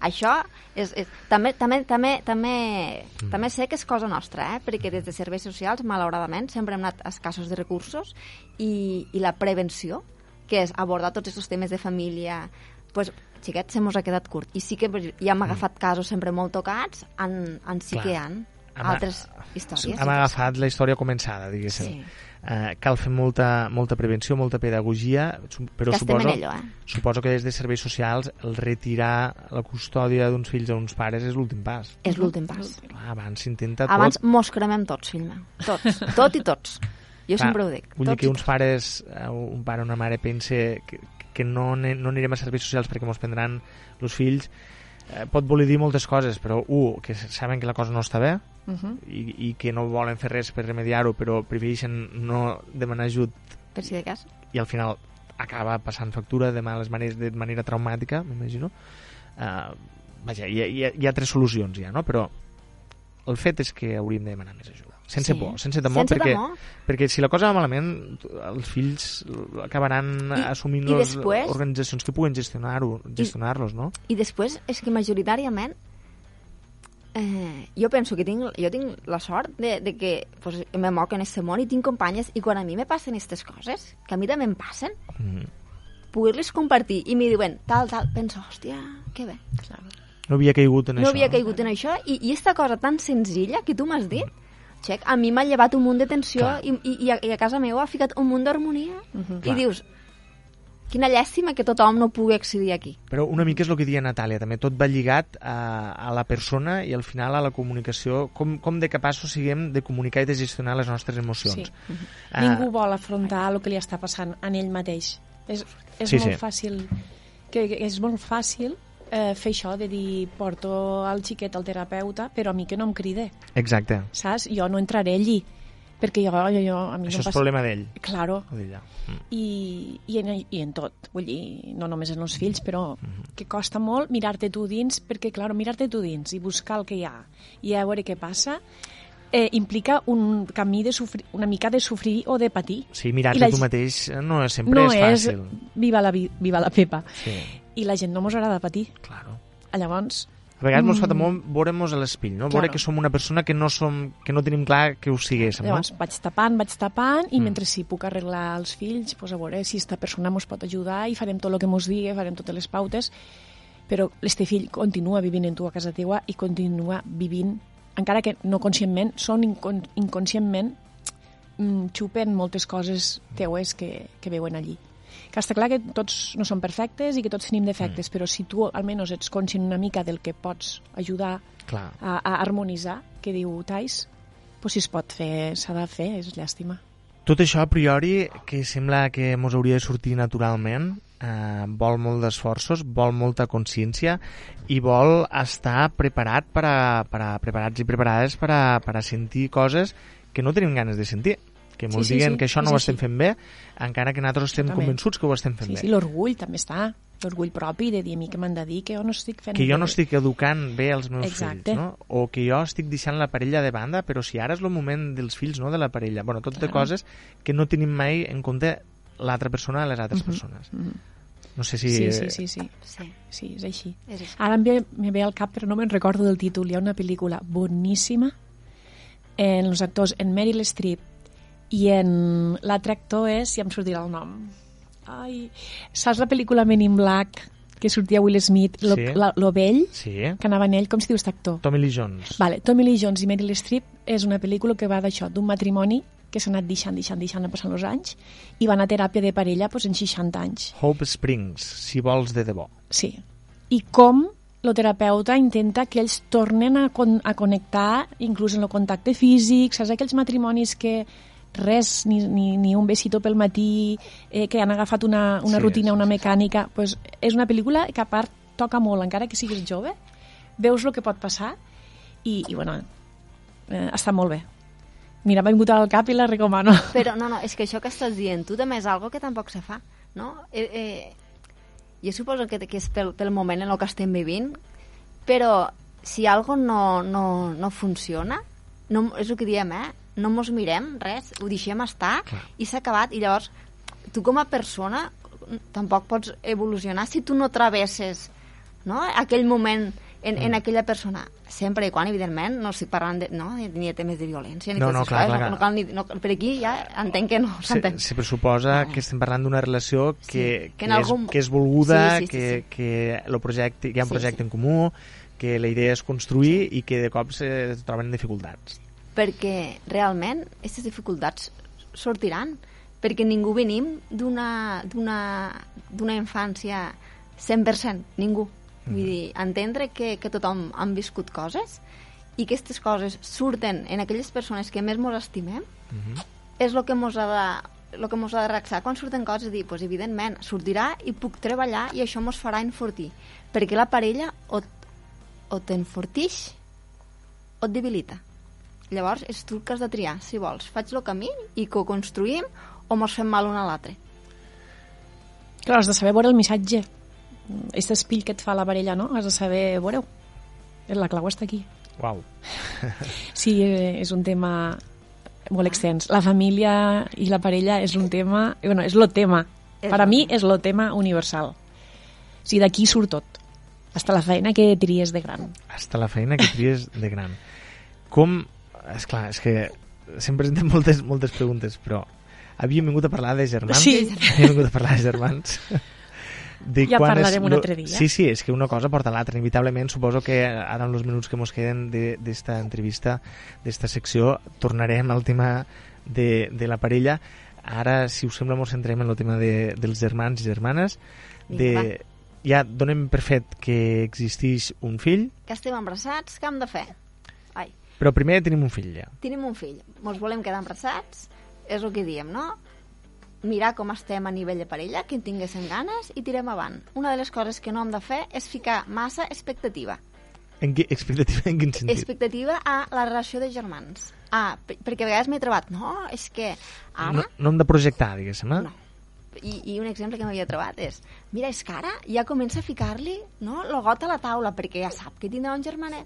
Això és, és, també, també, també, també, també sé que és cosa nostra, eh? perquè des de serveis socials, malauradament, sempre hem anat escassos de recursos i, i la prevenció, que és abordar tots aquests temes de família, pues, xiquets, se mos ha quedat curt. I sí que ja hem agafat casos sempre molt tocats, en, en sí Clar. que hi ha Hem- altres històries. Hem agafat la història començada, diguéssim. Sí. Eh, cal fer molta, molta prevenció, molta pedagogia, però Que suposo, ello, eh? suposo que des de serveis socials el retirar la custòdia d'uns fills a uns pares és l'últim pas. És l'últim pas. Clar, abans s'intenta tot. Abans mos cremem tots, fill meu. Tots. Tot i tots. Jo Clar, sempre ho dic. Vull dir que uns pares, eh, un pare o una mare pense que, que no, no anirem a serveis socials perquè mos prendran els fills, eh, pot voler dir moltes coses, però un, que saben que la cosa no està bé Uh -huh. i, i que no volen fer res per remediar-ho, però prefereixen no demanar ajut Per si de cas. i al final acaba passant factura de males maneres, de manera traumàtica, m'imagino. Uh, vaja, hi ha, hi, ha, hi ha tres solucions ja, no? Però el fet és que hauríem de demanar més ajuda. Sense Sí. por, sense temor, Sense perquè, temor. perquè si la cosa va malament, els fills acabaran I- assumint i les després- organitzacions que puguen gestionar-los, no? I després és que majoritàriament eh, jo penso que tinc, jo tinc la sort de, de que pues, me moc en aquest món i tinc companyes i quan a mi me passen aquestes coses, que a mi també em passen, Mm. poder-les compartir i me diuen tal, tal, penso, hòstia, que bé. No havia caigut en No això. havia caigut en això i, i esta cosa tan senzilla que tu m'has dit, xec, a mi m'ha llevat un munt de tensió i, i, i, a, i a casa meva ha ficat un munt d'harmonia i Clar. dius, quina llàstima que tothom no pugui accedir aquí. Però una mica és el que dia Natàlia, també tot va lligat a, a la persona i al final a la comunicació, com, com de capaços siguem de comunicar i de gestionar les nostres emocions. Sí. Ah, Ningú vol afrontar el que li està passant en ell mateix. És, és Sí, molt sí. fàcil que, que és molt fàcil eh, fer això de dir porto el xiquet al terapeuta però a mi que no em cride, Exacte. saps? Jo no entraré allí perquè jo, jo, jo a mi Això no és passa... problema d'ell. Claro. Mm. i, i, en, i en tot, vull dir, no només en els fills, però Mhm. que costa molt mirar-te tu dins, perquè, clar, mirar-te tu dins i buscar el que hi ha i a veure què passa, eh, implica un camí de sofrir, una mica de sofrir o de patir. Sí, mirar-te la tu mateix no és, sempre no és fàcil. viva la, vi- viva la Pepa. Sí, I la gent no mos agrada patir. claro. Llavors, A vegades mos fa temor veure-mos a l'espill, no? Veure Claro. que som una persona que no, som, que no tenim clar que ho siguéssim, no? llavors vaig tapant, vaig tapant, i Mm. mentre sí puc arreglar els fills, pues a veure si esta persona mos pot ajudar i farem tot el que mos digui, farem totes les pautes, però este fill continua vivint en tu a casa teua i continua vivint, encara que no conscientment, són incon inconscientment mm, xupen moltes coses teues que, que veuen allí. Que està clar que tots no som perfectes i que tots tenim defectes, Mm. però si tu almenys ets conscient una mica del que pots ajudar Clar. a, a harmonitzar, que diu Tais, pues si es pot fer, s'ha de fer, és llàstima. Tot això, a priori, que sembla que mos hauria de sortir naturalment, eh, vol molt d'esforços, vol molta consciència i vol estar preparat per a, per a, preparats i preparades per a, per a sentir coses que no tenim ganes de sentir que Sí, mos sí, diguen sí, que això no és ho estem fent bé, encara que nosaltres estem Exactament. convençuts que ho estem fent Sí, bé. sí, l'orgull també està, l'orgull propi de dir a mi que m'han de dir que jo no estic fent que jo no bé. estic educant bé els meus Exacte. fills, no? O que jo estic deixant la parella de banda, però si ara és el moment dels fills, no de la parella. Bueno, tot de Clar. coses que no tenim mai en compte l'altra persona a les altres persones. Mhm. No sé si... Sí, sí, sí, sí, Sí, sí, és així. és així. Ara em ve, me ve al cap, però no me'n recordo del títol. Hi ha una pel·lícula boníssima en els actors en Meryl Streep i en l'altre actor és, ja em sortirà el nom. Ai, saps la pel·lícula Men in Black que sortia Will Smith, lo, Sí. la, lo vell, Sí, que anava en ell, com si diu aquest actor? Tommy Lee Jones. Vale, Tommy Lee Jones i Meryl Streep és una pel·lícula que va d'això, d'un matrimoni que s'ha anat deixant, deixant, deixant, passant els anys, i van a teràpia de parella pues, en 60 anys. Hope Springs, si vols de debò. Sí. I com el terapeuta intenta que ells tornen a, con a connectar, inclús en el contacte físic, saps aquells matrimonis que res, ni, ni, ni un besito pel matí, eh, que han agafat una, una Sí, rutina, sí, una sí. mecànica... Pues és una pel·lícula que a part toca molt, encara que siguis jove, veus el que pot passar i, i bueno, eh, està molt bé. Mira, m'ha vingut al cap i la recomano. Però no, no, és que això que estàs dient tu també és algo que tampoc se fa, no? Eh, eh, jo suposo que, que és pel, pel moment en el que estem vivint, però si algo no, no, no funciona, no, és el que diem, eh? No mos mirem res, ho deixem estar Clar. i s'ha acabat. I llavors, tu com a persona tampoc pots evolucionar si tu no travesses no? aquell moment en, en aquella persona. Sempre i quan, evidentment, no estic parlant de, no, ni de temes de violència ni No, no, totes clar, coses. clar, no, no clar. cal ni, no, per aquí ja entenc que no Se, s'entén. se pressuposa que estem parlant d'una relació que, Sí, que, que algun- és, que és volguda, Sí, sí, sí, que, sí. que, lo projecte, que hi ha un Sí, projecte sí. en comú, que la idea és construir i que de cop se troben dificultats. Perquè realment aquestes dificultats sortiran perquè ningú venim d'una infància 100%, ningú. Vull dir, entendre que, que tothom han viscut coses i que aquestes coses surten en aquelles persones que més mos estimem és el que mos ha de el que mos ha de reaccionar quan surten coses dir, pues, evidentment, sortirà i puc treballar i això mos farà enfortir perquè la parella o, o t'enfortix o et debilita llavors és tu que has de triar si vols, faig el camí i que ho construïm o mos fem mal un a l'altre Clar, has de saber veure el missatge. Aquest espill que et fa la parella, no? Has de saber veure-ho. La clau està aquí. Uau. Sí, eh, és un tema molt extens. La família i la parella és un tema... Bueno, és lo tema. És Per a lo mi tema. és lo tema universal. O sigui, d'aquí surt tot. Hasta la feina que tries de gran. Hasta la feina que tries de gran. Com... És clar, és que sempre ens tenen moltes, moltes preguntes, però havíem vingut a parlar de germans. Sí. Havíem vingut a parlar de germans. De Ja quan parlarem un lo- altre dia. Sí, sí, és que una cosa porta a l'altra. Inevitablement, suposo que ara en els minuts que ens queden de- d'esta entrevista, d'esta secció, tornarem al tema de, de la parella. Ara, si us sembla, ens centrem en el tema de, dels germans i germanes. De, Vinga, ja donem per fet que existeix un fill, que estem embarassats, què hem de fer? Però primer tenim un fill ja. tenim un fill, mos volem quedar embarassats, és el que diem, no? Mirar com estem a nivell de parella, que en tinguéssim ganes i tirem avant. Una de les coses que no hem de fer és ficar massa expectativa. En qui, expectativa en quin sentit? Expectativa a la relació de germans. Ah, per- perquè a vegades m'he trobat, no, és que ara... No, no hem de projectar, diguéssim, eh? No. I, I un exemple que m'havia trobat és, mira, és que ara ja comença a ficar-li no, el got a la taula, perquè ja sap que tindrà un germanet.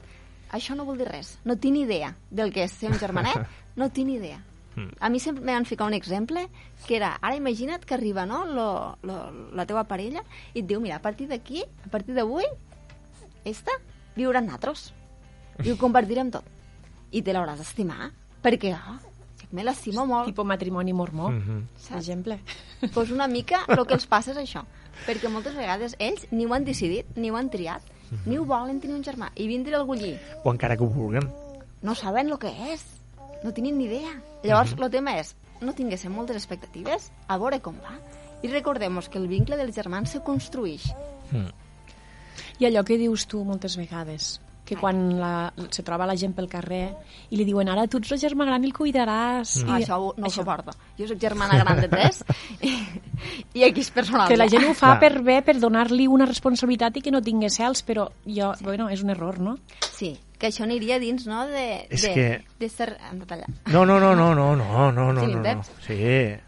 Això no vol dir res. No tinc idea del que és ser un germanet. No tinc idea. Mm. A mi sempre m'han ficat un exemple que era, ara imagina't que arriba no, lo, lo, la teva parella i et diu, mira, a partir d'aquí, a partir d'avui, esta viurà amb nosaltres. I ho compartirem tot. I te l'hauràs d'estimar, perquè, oh, me l'estimo molt. Tipo matrimoni mormó, Mhm. per Saps? exemple. pues una mica el que els passa és això. Perquè moltes vegades ells ni ho han decidit, ni ho han triat, ni ho volen tenir un germà. I vindre algú allí, O encara que ho vulguin. no saben el que és, no tenen ni idea. Llavors, el tema és, no tinguéssim moltes expectatives, a veure com va. I recordem que el vincle dels germans se construeix. Mm. I allò que dius tu moltes vegades, que quan la, se troba la gent pel carrer i li diuen ara tu ets el germà gran i el cuidaràs. Mm. I, Això ho- no ho suporto. Jo soc germana gran de tres i, i aquí és personal. que la gent ho fa Clar. per bé, per donar-li una responsabilitat i que no tingui cels, però jo, bueno, és un error, no? Sí, que això aniria dins, no?, de... És de, que- de ser... Tallar. No, no, no, no, no, no, no, no, Tenim no, no. Sí,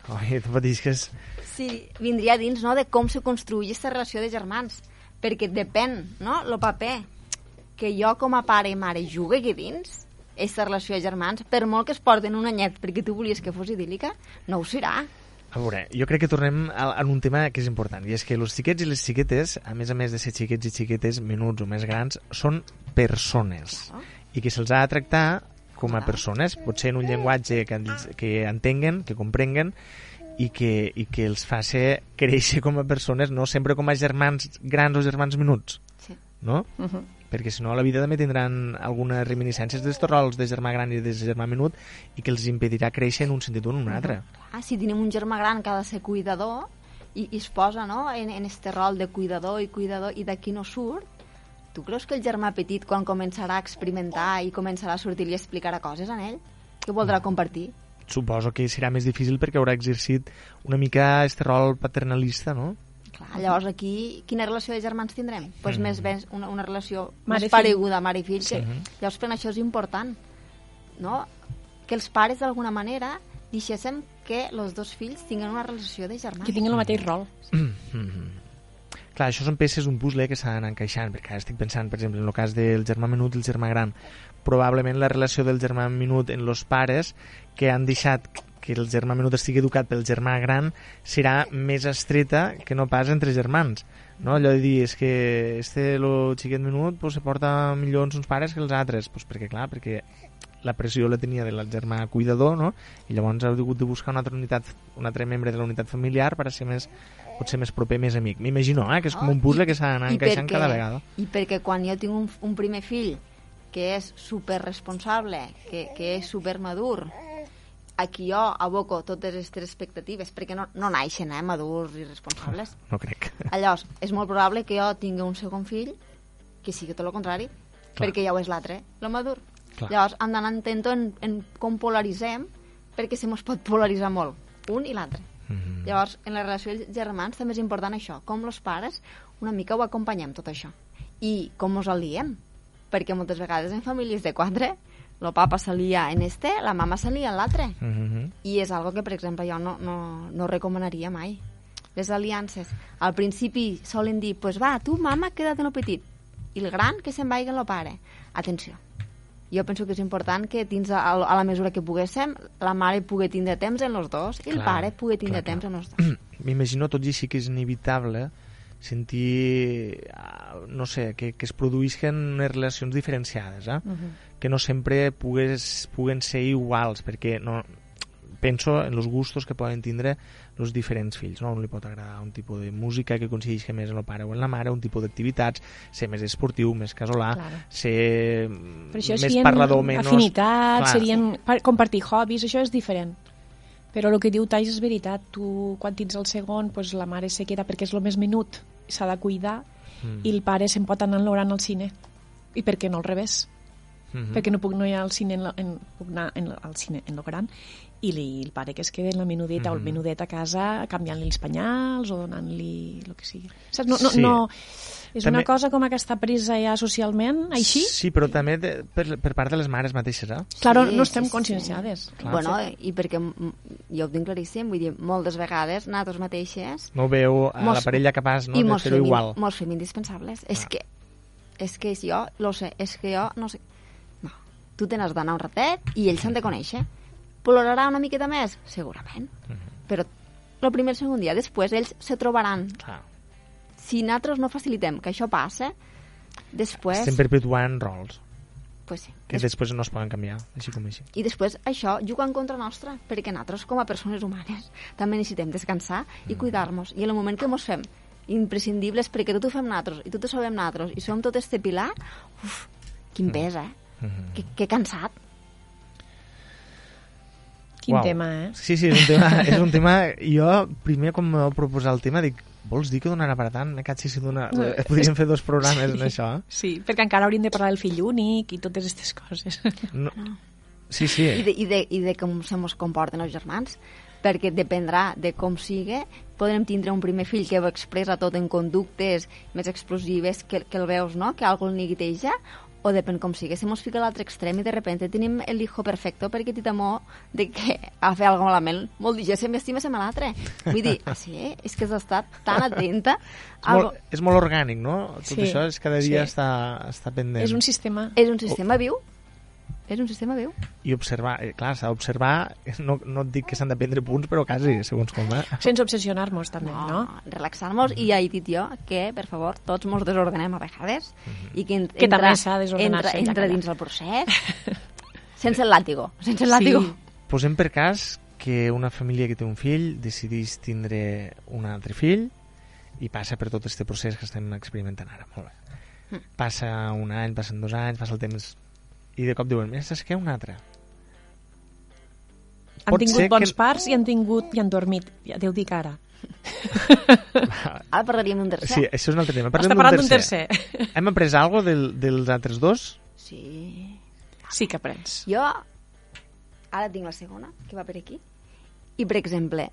oi, tu patisques... Sí, vindria dins no, de com se construïa aquesta relació de germans. Perquè depèn, no?, el paper que jo com a pare i mare jugue aquí dins, aquesta relació de germans, per molt que es porten un anyet perquè tu volies que fos idíl·lica, no ho serà. A veure, jo crec que tornem a, a un tema que és important, i és que els xiquets i les xiquetes, a més a més de ser xiquets i xiquetes menuts o més grans, són persones. Claro. I que se'ls ha de tractar com a persones, potser en un llenguatge que, ens- que entenguen, que comprenguen, i que, i que els fa ser créixer com a persones, no sempre com a germans grans o germans menuts, Sí. no? Uh -huh. Perquè si no a la vida també tindran algunes reminiscències d'estos rols de germà gran i de germà menut i que els impedirà créixer en un sentit o en un altre. Clar, si tenim un germà gran que ha de ser cuidador i, i es posa no, en, en este rol de cuidador i cuidador i d'aquí no surt, tu creus que el germà petit quan començarà a experimentar i començarà a sortir i explicarà coses en ell? Que voldrà compartir? Suposo que serà més difícil perquè haurà exercit una mica este rol paternalista, no? Llavors aquí quina relació de germans tindrem? Doncs pues més ben una, una relació Mare més pareguda, mare i fill, que Sí. llavors per això és important, no? Que els pares d'alguna manera deixéssim que els dos fills tinguin una relació de germans. Que tinguin el mateix rol. Clar, això són peces d'un puzzle que s'han d'anar encaixant, perquè ara estic pensant, per exemple, en el cas del germà menut i el germà gran, probablement la relació del germà menut en los pares que han deixat que el germà menut estigui educat pel germà gran serà més estreta que no pas entre germans. No? Allò de dir, és que este, lo xiquet menut, pues, se porta millor amb uns pares que els altres. Pues perquè, clar, perquè la pressió la tenia del germà cuidador, no? I llavors ha hagut de buscar una altra unitat, un altre membre de la unitat familiar per a ser més, potser més proper, més amic. M'imagino, eh? Que és com un puzzle que s'ha d'anar encaixant perquè- cada vegada. I perquè quan jo tinc un, un primer fill que és super responsable, que, que és super madur, aquí jo aboco totes aquestes expectatives, perquè no, no naixen, eh, madurs i responsables. No crec. Llavors, és molt probable que jo tingui un segon fill que sigui tot el contrari, Clar. perquè ja ho és l'altre, el madur. Clar. Llavors, hem d'anar atento en, en com polaritzem, perquè se mos pot polaritzar molt, un i l'altre. Mhm. Llavors, en la relació dels germans també és important això, com els pares una mica ho acompanyem tot això. I com mos aliem, perquè moltes vegades en famílies de quatre, el papa s'alia en este, la mama s'alia en l'altre. Mhm. I és algo que, per exemple, jo no, no, no recomanaria mai. Les aliances. Al principi solen dir, pues va, tu, mama, queda't en lo petit. I el gran, que se'n vagi en lo pare. Atenció. Jo penso que és important que dins a, a la mesura que poguéssim, la mare pugui tindre temps en los dos i el Clar, pare pugui tindre clar, temps clar. en los dos. M'imagino tot i així que és inevitable sentir, ah, no sé, que, que es produïsquen unes relacions diferenciades, eh? Que no sempre pugues, puguen ser iguals, perquè no, penso en els gustos que poden tindre els diferents fills. No? Un li pot agradar un tipus de música que coincideix més en el pare o en la mare, un tipus d'activitats, ser més esportiu, més casolà, Claro. ser Per això més parlador, menys... afinitats, Clar. serien pa- compartir hobbies, això és diferent. Però el que diu Tais és veritat. Tu, quan tens el segon, pues, la mare se queda perquè és el més menut, s'ha de cuidar, Mm. i el pare se'n pot anar enlorant al cine. I per què no al revés? Perquè no puc no anar al cine en, la, en, puc anar en, la- al cine en lo gran i li, el pare que es queda en la menudeta o el menudet a casa canviant-li els penyals o donant-li el que sigui Saps? No, no, Sí. no, és També- una cosa com que està presa ja socialment així Sí, però també de, per, per part de les mares mateixes, eh? claro, Sí, no sí, estem sí. conscienciades Clar. bueno, i perquè mm, jo ho tinc claríssim, vull dir, moltes vegades nosaltres mateixes No veu a Mos- la parella capaç no, i de fer-ho igual. mos fem indispensables. És Clar. que, és que jo, lo sé, és que jo no sé... Tu te n'has d'anar un ratet i ells s'han de conèixer. Plorarà una miqueta més? Segurament. Mhm. Però el primer i segon dia, després ells se trobaran. Clar. Si nosaltres no facilitem que això passe, després... Estem perpetuant rols Pues sí. que després no es poden canviar, així com així. I després això juga en contra nostra, perquè nosaltres com a persones humanes també necessitem descansar i Mm. cuidar-nos. I en el moment que mos fem imprescindibles perquè tot ho fem nosaltres i tot ho sabem nosaltres i som tot este pilar, uf, quin pes, eh? Mhm. Que, que cansat. quin Uau. tema, eh? Sí, sí, és un tema... és un tema jo, primer, quan me vau proposar el tema, dic, vols dir que donarà per tant? Si dona... Podríem fer dos programes en això, eh? sí, perquè encara hauríem de parlar del fill únic i totes aquestes coses No. Sí, sí. I de, i, de, I de com se mos comporten els germans. Perquè dependrà de com sigue, podrem tindre un primer fill que ho expressa tot en conductes més explosives, que, que el veus, no?, que algú el neguiteja, o depèn com sigui. Si mos fica a l'altre extrem i de repente tenim el hijo perfecto perquè té temor de que a fer alguna malament molt digéssim i estiméssim a l'altre. Vull dir, ah, sí, és que has estat tan atenta És molt, és molt orgànic, no? Tot Sí, això és cada dia sí. està, està pendent. és un sistema És un sistema viu. És un sistema viu. I observar, eh, clar, s'ha d'observar, no, no et dic que s'han de prendre punts, però quasi, segons com, eh? sense obsessionar-nos també, no? relaxar-nos i ja he dit jo que, per favor, tots mos desordenem a vegades i que, en, Que entra, també s'ha de desordenar-se, entra, entra que ja. dins el procés sense el làtigo, sense el làtigo. Sí. Posem per cas que una família que té un fill decidís tindre un altre fill i passa per tot este procés que estem experimentant ara. Molt bé. Passa un any, passen dos anys, passa el temps... I de cop diuen, mira, saps què? Un altre. Han Pot tingut bons que- parts i han tingut i han dormit. Ja Déu dic ara. Ara parlaríem d'un tercer. Sí, això és un altre tema. Està Parlem parlant d'un tercer. tercer. Hem après alguna cosa del, dels altres dos? sí. Sí que aprens. Jo ara tinc la segona, que va per aquí, i, per exemple,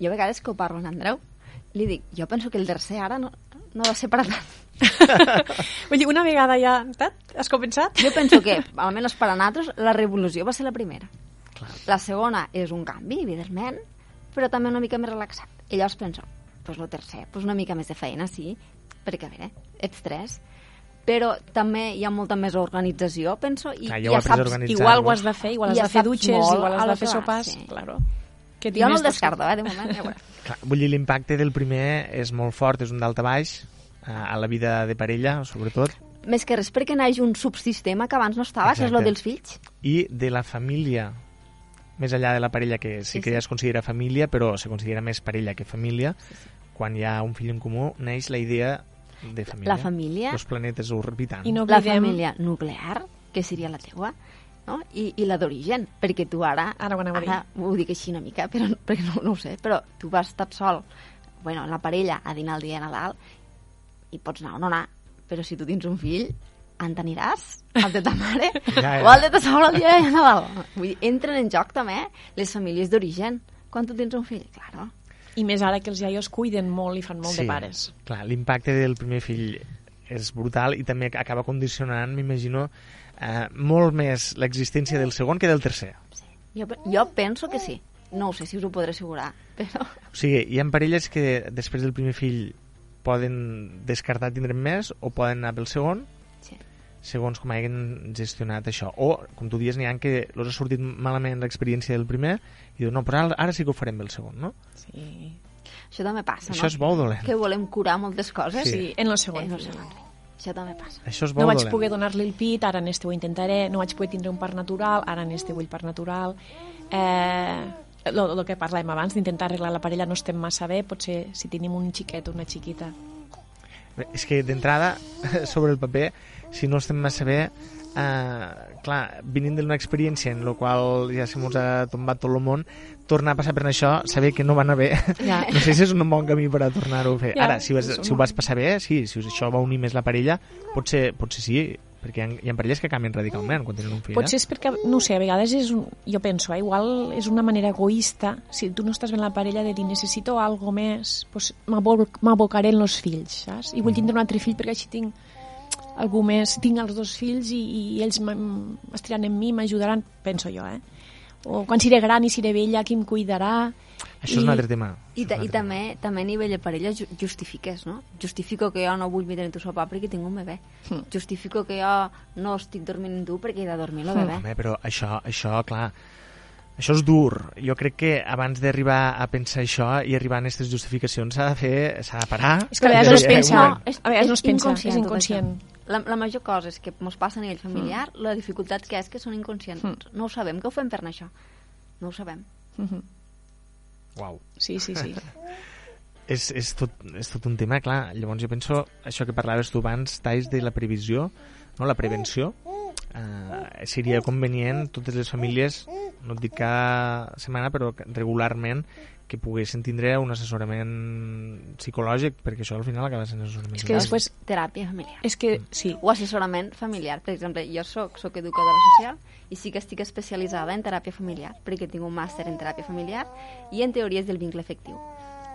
jo a vegades que ho parlo amb Andreu, li dic, jo penso que el tercer ara no, no va ser per a tant. Vull dir, una vegada ja... Has començat? Jo penso que, almenys per a nosaltres, la revolució va ser la primera. La segona és un canvi, evidentment, però també una mica més relaxat. I llavors penso, pues lo tercer, pues una mica més de feina, sí, perquè, a veure, ets tres, però també hi ha molta més organització, penso, i Clar, ja ho ja saps... Igual ho has de fer, igual has Ja de fer dutxes, molt igual has de fer sopars... sí. Claro. Que Jo no el descarto, eh, de moment, ja. Clar, vull dir, l'impacte del primer és molt fort, és un dalt a baix, a, la vida de parella, sobretot, Més que res perquè naix un subsistema que abans no estava, que és Exacte. el dels fills. i de la família, més enllà de la parella, que sí, Sí, que sí. ja es considera família, però se considera més parella que família, quan hi ha un fill en comú, neix la idea de família. La família, Dos planetes orbitant. I no la família nuclear, que seria la teua, no? I, i la d'origen, perquè tu ara, Ara ho anava a dir. ho dic així una mica, però, perquè no, no ho sé, però tu vas estar sol, bueno, en la parella, a dinar el dia de Nadal, i pots anar o no anar, però si tu tens un fill, en t'aniràs al de ta mare Ja, ja. o al de ta sola el dia de Nadal. Vull dir, entren en joc també les famílies d'origen. Quan tu tens un fill, claro. I més ara que els iaios cuiden molt i fan molt de pares. Clar, l'impacte del primer fill és brutal i també acaba condicionant, m'imagino, eh, molt més l'existència del segon que del tercer. Jo, pe- jo penso que sí. No ho sé si us ho podré assegurar, però... O sigui, hi ha parelles que després del primer fill poden descartar tindre més o poden anar pel segon Sí. segons com hagin gestionat això. O, com tu dius, n'hi ha que els ha sortit malament l'experiència del primer i diuen, no, però ara, ara sí que ho farem pel segon, no? Sí. Això també passa, Això no? és bo dolent? Que volem curar moltes coses. Sí. sí, en el segon. Fill. sé, Manri. Això també passa. Això és bo No vaig dolent? poder donar-li el pit, ara en este ho intentaré, no vaig poder tindre un part natural, ara en este vull part natural. Eh, el que parlàvem abans, d'intentar arreglar la parella no estem massa bé, potser si tenim un xiquet o una xiquita. Bé, És que d'entrada, sobre el paper, si no estem massa bé, eh, clar, venint d'una experiència en la qual ja se mos ha tombat tot el món, tornar a passar per això, saber que no va anar bé, Ja. no sé si és un bon camí per a tornar-ho a fer. Ja, Ara, si, vas, si ho vas passar bé, sí, si això va unir més la parella, potser, potser sí, perquè hi ha, hi ha parelles que canvien radicalment quan tenen un fill. Potser és perquè, no sé, a vegades és un, jo penso, eh, igual és una manera egoista, si tu no estàs ben la parella de dir necessito algo més, pues m'abol- m'abocaré en els fills, saps? I vull tindre un altre fill perquè així tinc algú més, tinc els dos fills i, i ells m- estiran en mi, m'ajudaran, penso jo, eh? O quan seré gran i seré vella, qui em cuidarà? Això és un I- altre tema. I, ta, I també, també a nivell de parella ju- justifiques, no? Justifico que jo no vull vindre en tu sopar perquè tinc un bebè. Hmm. Justifico que jo no estic dormint amb tu perquè he de dormir el Hmm. bebè. Home, però això, això, clar, això és dur. Jo crec que abans d'arribar a pensar això i arribar a aquestes justificacions s'ha de fer, s'ha de parar. És que a vegades no es pensa, és- a vegades no es pensa, és inconscient. La, la major cosa és que ens passa a nivell familiar, Hmm. la dificultat que és que són inconscients. No ho sabem, que ho fem per anar això. No ho sabem. Mhm. Uau. Sí, sí, sí. És, és, tot, és tot un tema, clar. Llavors jo penso, això que parlaves tu abans, Tais, de la previsió, no? la prevenció, eh, seria convenient totes les famílies, no et dic cada setmana, però regularment, que poguessin tindre un assessorament psicològic, perquè això al final acaba sent assessorament És que després- Teràpia familiar. És que, sí, O assessorament familiar. Per exemple, jo soc, soc educadora social i sí que estic especialitzada en teràpia familiar, perquè tinc un màster en teràpia familiar i en teories del vincle efectiu.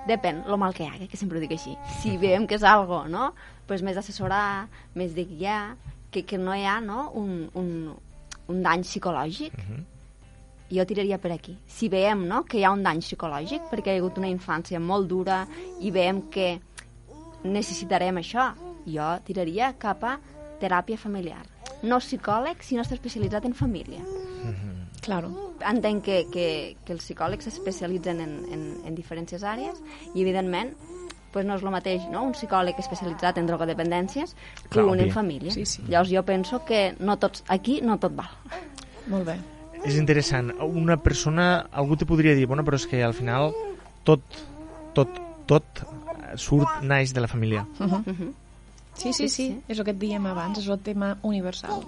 Depèn lo mal que hi hagi, que sempre ho dic així. Si veiem que és algo, no? Pues més d'assessorar, més de guiar, que, que no hi ha no? un, un, un dany psicològic, Mhm. jo tiraria per aquí. Si veiem no, que hi ha un dany psicològic, perquè hi ha hagut una infància molt dura i veiem que necessitarem això, jo tiraria cap a teràpia familiar. No psicòleg, sinó estar especialitzat en família. claro. Entenc que, que, que els psicòlegs s'especialitzen en, en, en diferents àrees i, evidentment, pues no és el mateix no? un psicòleg especialitzat en drogodependències que Clar, un en òbvia. família. Sí, sí. Llavors jo penso que no tots, aquí no tot val. Molt bé. És interessant. Una persona, algú te podria dir, bueno, però és que al final tot, tot, tot surt, naix de la família. Uh -huh. Mhm. Sí, sí, sí, és el que et dèiem abans, és el tema universal.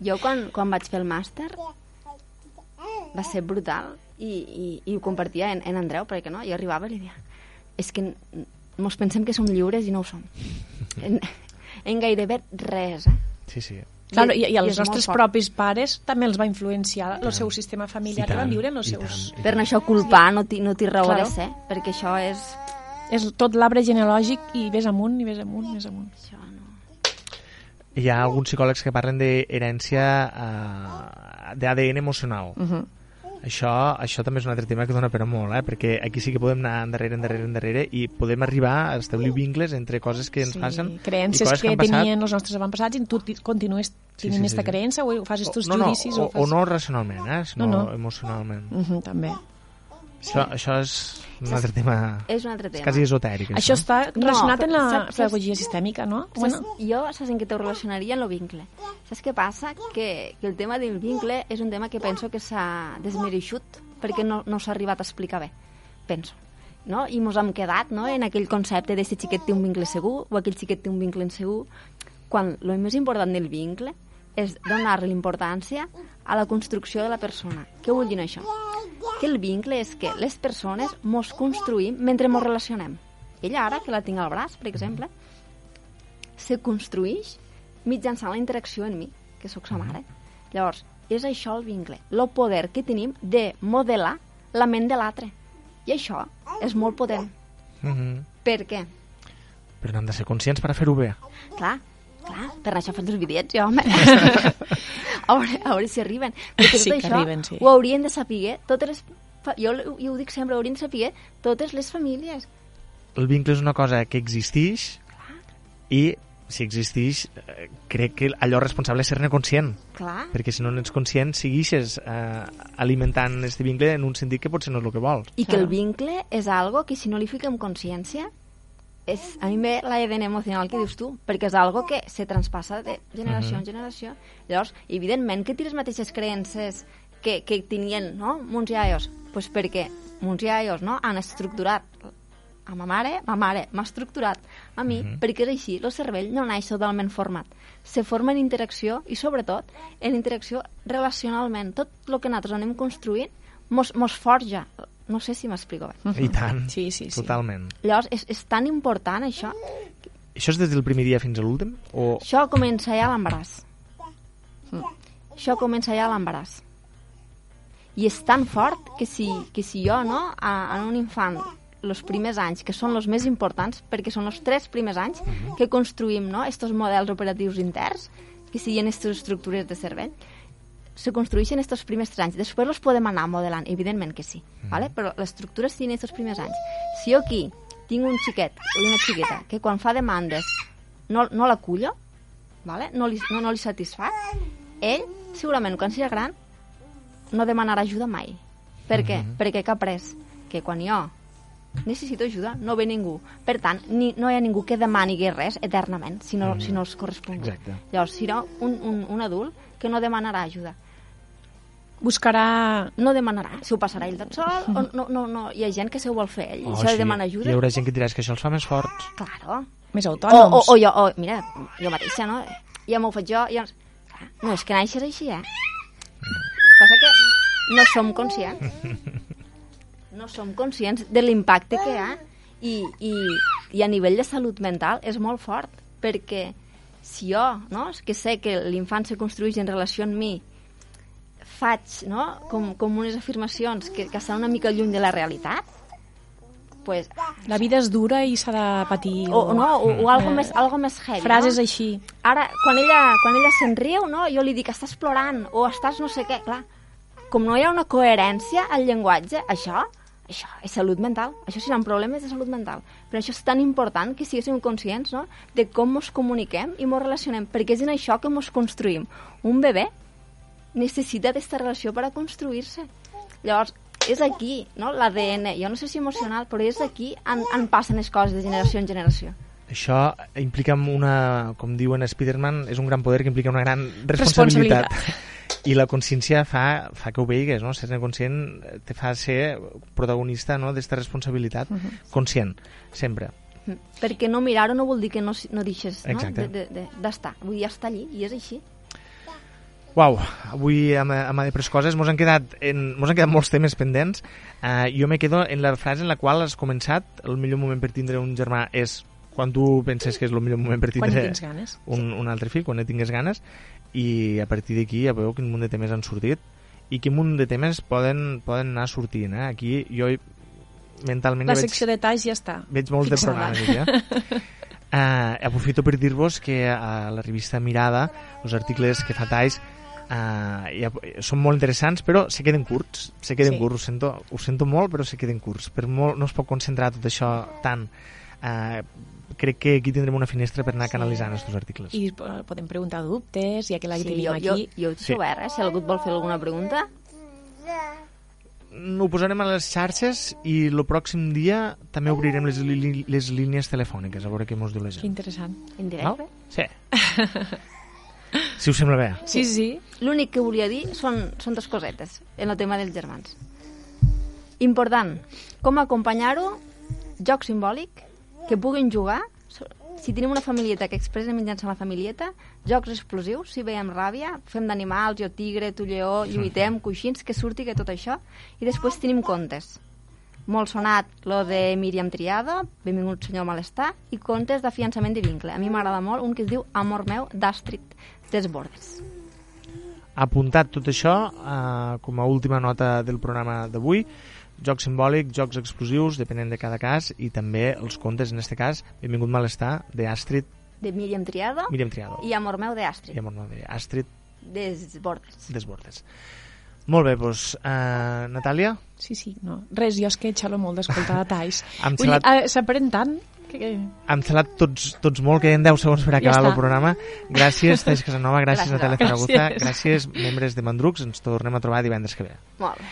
Jo quan, quan vaig fer el màster va ser brutal i, i, i ho compartia en, en Andreu, perquè no, jo arribava i li deia és que mos pensem que som lliures i no ho som. En, en gairebé res, eh? Sí, sí. Claro, i, i els molt nostres propis pares també els va influenciar el seu sistema familiar I que van viure en els i seus... tant, i Per això culpar no té no raó Claro. de ser, perquè això és... És tot l'arbre genealògic i ves amunt, i ves amunt, i ves amunt. Això no... Hi ha alguns psicòlegs que parlen d'herència uh, d'ADN emocional. Uh -huh. Això, això també és un altre tema que dona per a molt, eh? perquè aquí sí que podem anar endarrere, endarrere, endarrere i podem arribar a establir vincles entre coses que ens sí, passen i creences coses que, que passat tenien els nostres avantpassats i tu ti- continues Sí, tenint sí, aquesta sí, sí. creença o fas estos no, no, judicis o, o, fas... o no racionalment, eh? sinó No, no. emocionalment. Uh -huh, també. Això, això és un altre tema, És un altre és tema. quasi esotèric. Això està No, relacionat però amb la saps- saps- pedagogia sistèmica, no? Saps, jo saps en què t'ho relacionaria el vincle. Saps què passa? Que, que el tema del vincle és un tema que penso que s'ha desmereixut perquè no, no s'ha arribat a explicar bé, penso. No? I mos hem quedat no? en aquell concepte de si xiquet té un vincle segur o aquell xiquet té un vincle insegur, quan el més important del vincle és donar-li importància a la construcció de la persona. Què vull dir això? Que el vincle és que les persones mos construïm mentre mos relacionem. Ella ara, que la tinc al braç, per exemple, se construeix mitjançant la interacció en mi, que sóc sa mare. Llavors, és això el vincle, el poder que tenim de modelar la ment de l'altre. I això és molt potent. Uh -huh. Per què? Però n'hem de ser conscients per fer-ho bé. Clar, clar, per això faig els vídeos, jo, home. a, veure, a veure si arriben. Perquè tot Sí que això arriben, sí. ho haurien de saber totes les... fa- Jo, jo ho dic sempre, ho haurien de saber totes les famílies. El vincle és una cosa que existeix i si existeix eh, crec que allò responsable és ser-ne conscient Clar. perquè si no n'ets conscient segueixes eh, alimentant este vincle en un sentit que potser no és el que vols I que el vincle és algo que si no li fiquem consciència és, a mi ve l'ADN emocional que dius tu, perquè és algo que se transpassa de generació en generació. Llavors, evidentment que té les mateixes creences que, que tenien no? mons iaios, pues perquè mons iaios no? han estructurat a ma mare, ma mare m'ha estructurat a mi, perquè és així, el cervell no naix totalment format. Se forma en interacció i, sobretot, en interacció relacionalment. Tot el que nosaltres anem construint mos, mos forja. No sé si m'explico bé. i tant, Sí, sí, sí. totalment Llavors, és, és tan important això. això és des del primer dia fins a l'últim? o Això comença ja a l'embaràs. Mm. Això comença ja a l'embaràs. I és tan fort que si, que si jo, no, a, a un infant, els primers anys, que són els més importants, perquè són els tres primers anys que construïm no, estos models operatius interns, que siguin aquestes estructures de cervell, se construeixen estos primers tres anys. Després els podem anar modelant, evidentment que sí, ¿vale? però l'estructura es tiene estos primers anys. Si jo aquí tinc un xiquet o una xiqueta que quan fa demandes no, no l'acullo, ¿vale? no, li, no, no li satisfà, ell segurament quan sigui gran no demanarà ajuda mai. Per què? Perquè què ha après? Que quan jo necessito ajuda, no ve ningú. Per tant, ni, no hi ha ningú que demani res eternament, si no, si no els correspon. Exacte. Llavors, serà un, un, un adult que no demanarà ajuda. Buscarà... No demanarà. Si ho passarà ell tot sol, o no, no, no. Hi ha gent que se ho vol fer ell. Oh, això de sí. demanar Hi ajuda... haurà gent que diràs que això els fa més forts. Claro. Més O, o, autònoms. o jo, o, mira, jo mateixa, no? Ja m'ho faig jo, ja... Clar, No, és que naixes així, eh? Passa que no som conscients. No som conscients de l'impacte que hi ha i, i, i a nivell de salut mental és molt fort, perquè si jo, no, que sé que l'infant se construeix en relació amb mi, faig no, com, com unes afirmacions que, que estan una mica lluny de la realitat, pues, La vida és dura i s'ha de patir. o, no, o, o algo, Eh, més, algo més heavy. Frases no? així. Ara, quan ella, quan ella se'n riu, no? jo li dic, estàs plorant, o estàs no sé què, clar. Com no hi ha una coherència al llenguatge, això, això és salut mental. Això seran problemes de salut mental. Però això és tan important que siguéssim conscients no? de com ens comuniquem i ens relacionem, perquè és en això que ens construïm. Un bebè necessita aquesta relació per a construir-se. Llavors, és aquí, no?, l'ADN, jo no sé si emocional, però és aquí on, on passen les coses de generació en generació. Això implica una, com diuen Spiderman, és un gran poder que implica una gran responsabilitat. I la consciència fa, fa que ho veigues, no? Ser conscient te fa ser protagonista no? d'esta responsabilitat. Conscient, sempre. Mm. Perquè no mirar-ho no vol dir que no, no deixes no? D'estar. De, de, d'estar. Vull dir, ja està allí, i és així. Uau, avui amb, amb altres coses mos han quedat, en, mos han quedat molts temes pendents. Uh, jo me quedo en la frase en la qual has començat el millor moment per tindre un germà és quan tu penses que és el millor moment per tindre ganes. un, un altre fill, quan ne tingues ganes i a partir d'aquí ja veieu quin munt de temes han sortit i quin munt de temes poden, poden anar sortint eh? aquí jo mentalment La ja secció de talls ja està. veig, veig molts de programes ja. Uh, aprofito per dir-vos que a la revista Mirada els articles que fa Tais uh, ja, són molt interessants però se queden curts, se queden Sí. curts ho sento, ho sento molt però se queden curts per molt, no es pot concentrar tot això tant uh, crec que aquí tindrem una finestra per anar Sí. canalitzant els teus articles I eh, podem preguntar dubtes, ja que la Sí, tenim jo, jo, aquí. jo ets Sí. obert, eh? Si algú et vol fer alguna pregunta. ho posarem a les xarxes i el pròxim dia també obrirem les, li, les línies telefòniques a veure què mos diu la Que gent interessant. En directe. Sí. si us sembla bé. Sí, sí. L'únic que volia dir són, són dues cosetes en el tema dels germans. Important, com acompanyar-ho, joc simbòlic, que puguin jugar, si tenim una familieta que expressen mitjançant la familieta, jocs explosius, si veiem ràbia, fem d'animals, jo tigre, tu lleó, lluitem, coixins, que surti que tot això, i després tenim contes. Molt sonat lo de Míriam Triado, Benvingut senyor malestar, i contes d'afiançament de vincle. A mi m'agrada molt un que es diu Amor meu, d'Astrid Desbordes. apuntat tot això eh, com a última nota del programa d'avui joc simbòlic, jocs explosius depenent de cada cas i també els contes en este cas, benvingut malestar de Astrid De Míriam Triado Míriam Triado i Amor meu, d'Astrid. i amor no, de Astrid Desbordes. Desbordes molt bé, doncs uh, Natàlia Sí, sí, no. Res, jo és que xalo molt d'escoltar talls. Hem Vull dir, xalat- eh, s'aprèn tant que... que- hem xalat tots, tots molt, queden 10 segons per Ja acabar està. el programa. Gràcies, Tais Casanova, gràcies, Gràcies. Natàlia Zaragoza, Gràcies. gràcies, membres de Mandrucs, ens tornem a trobar divendres que ve. Molt bé.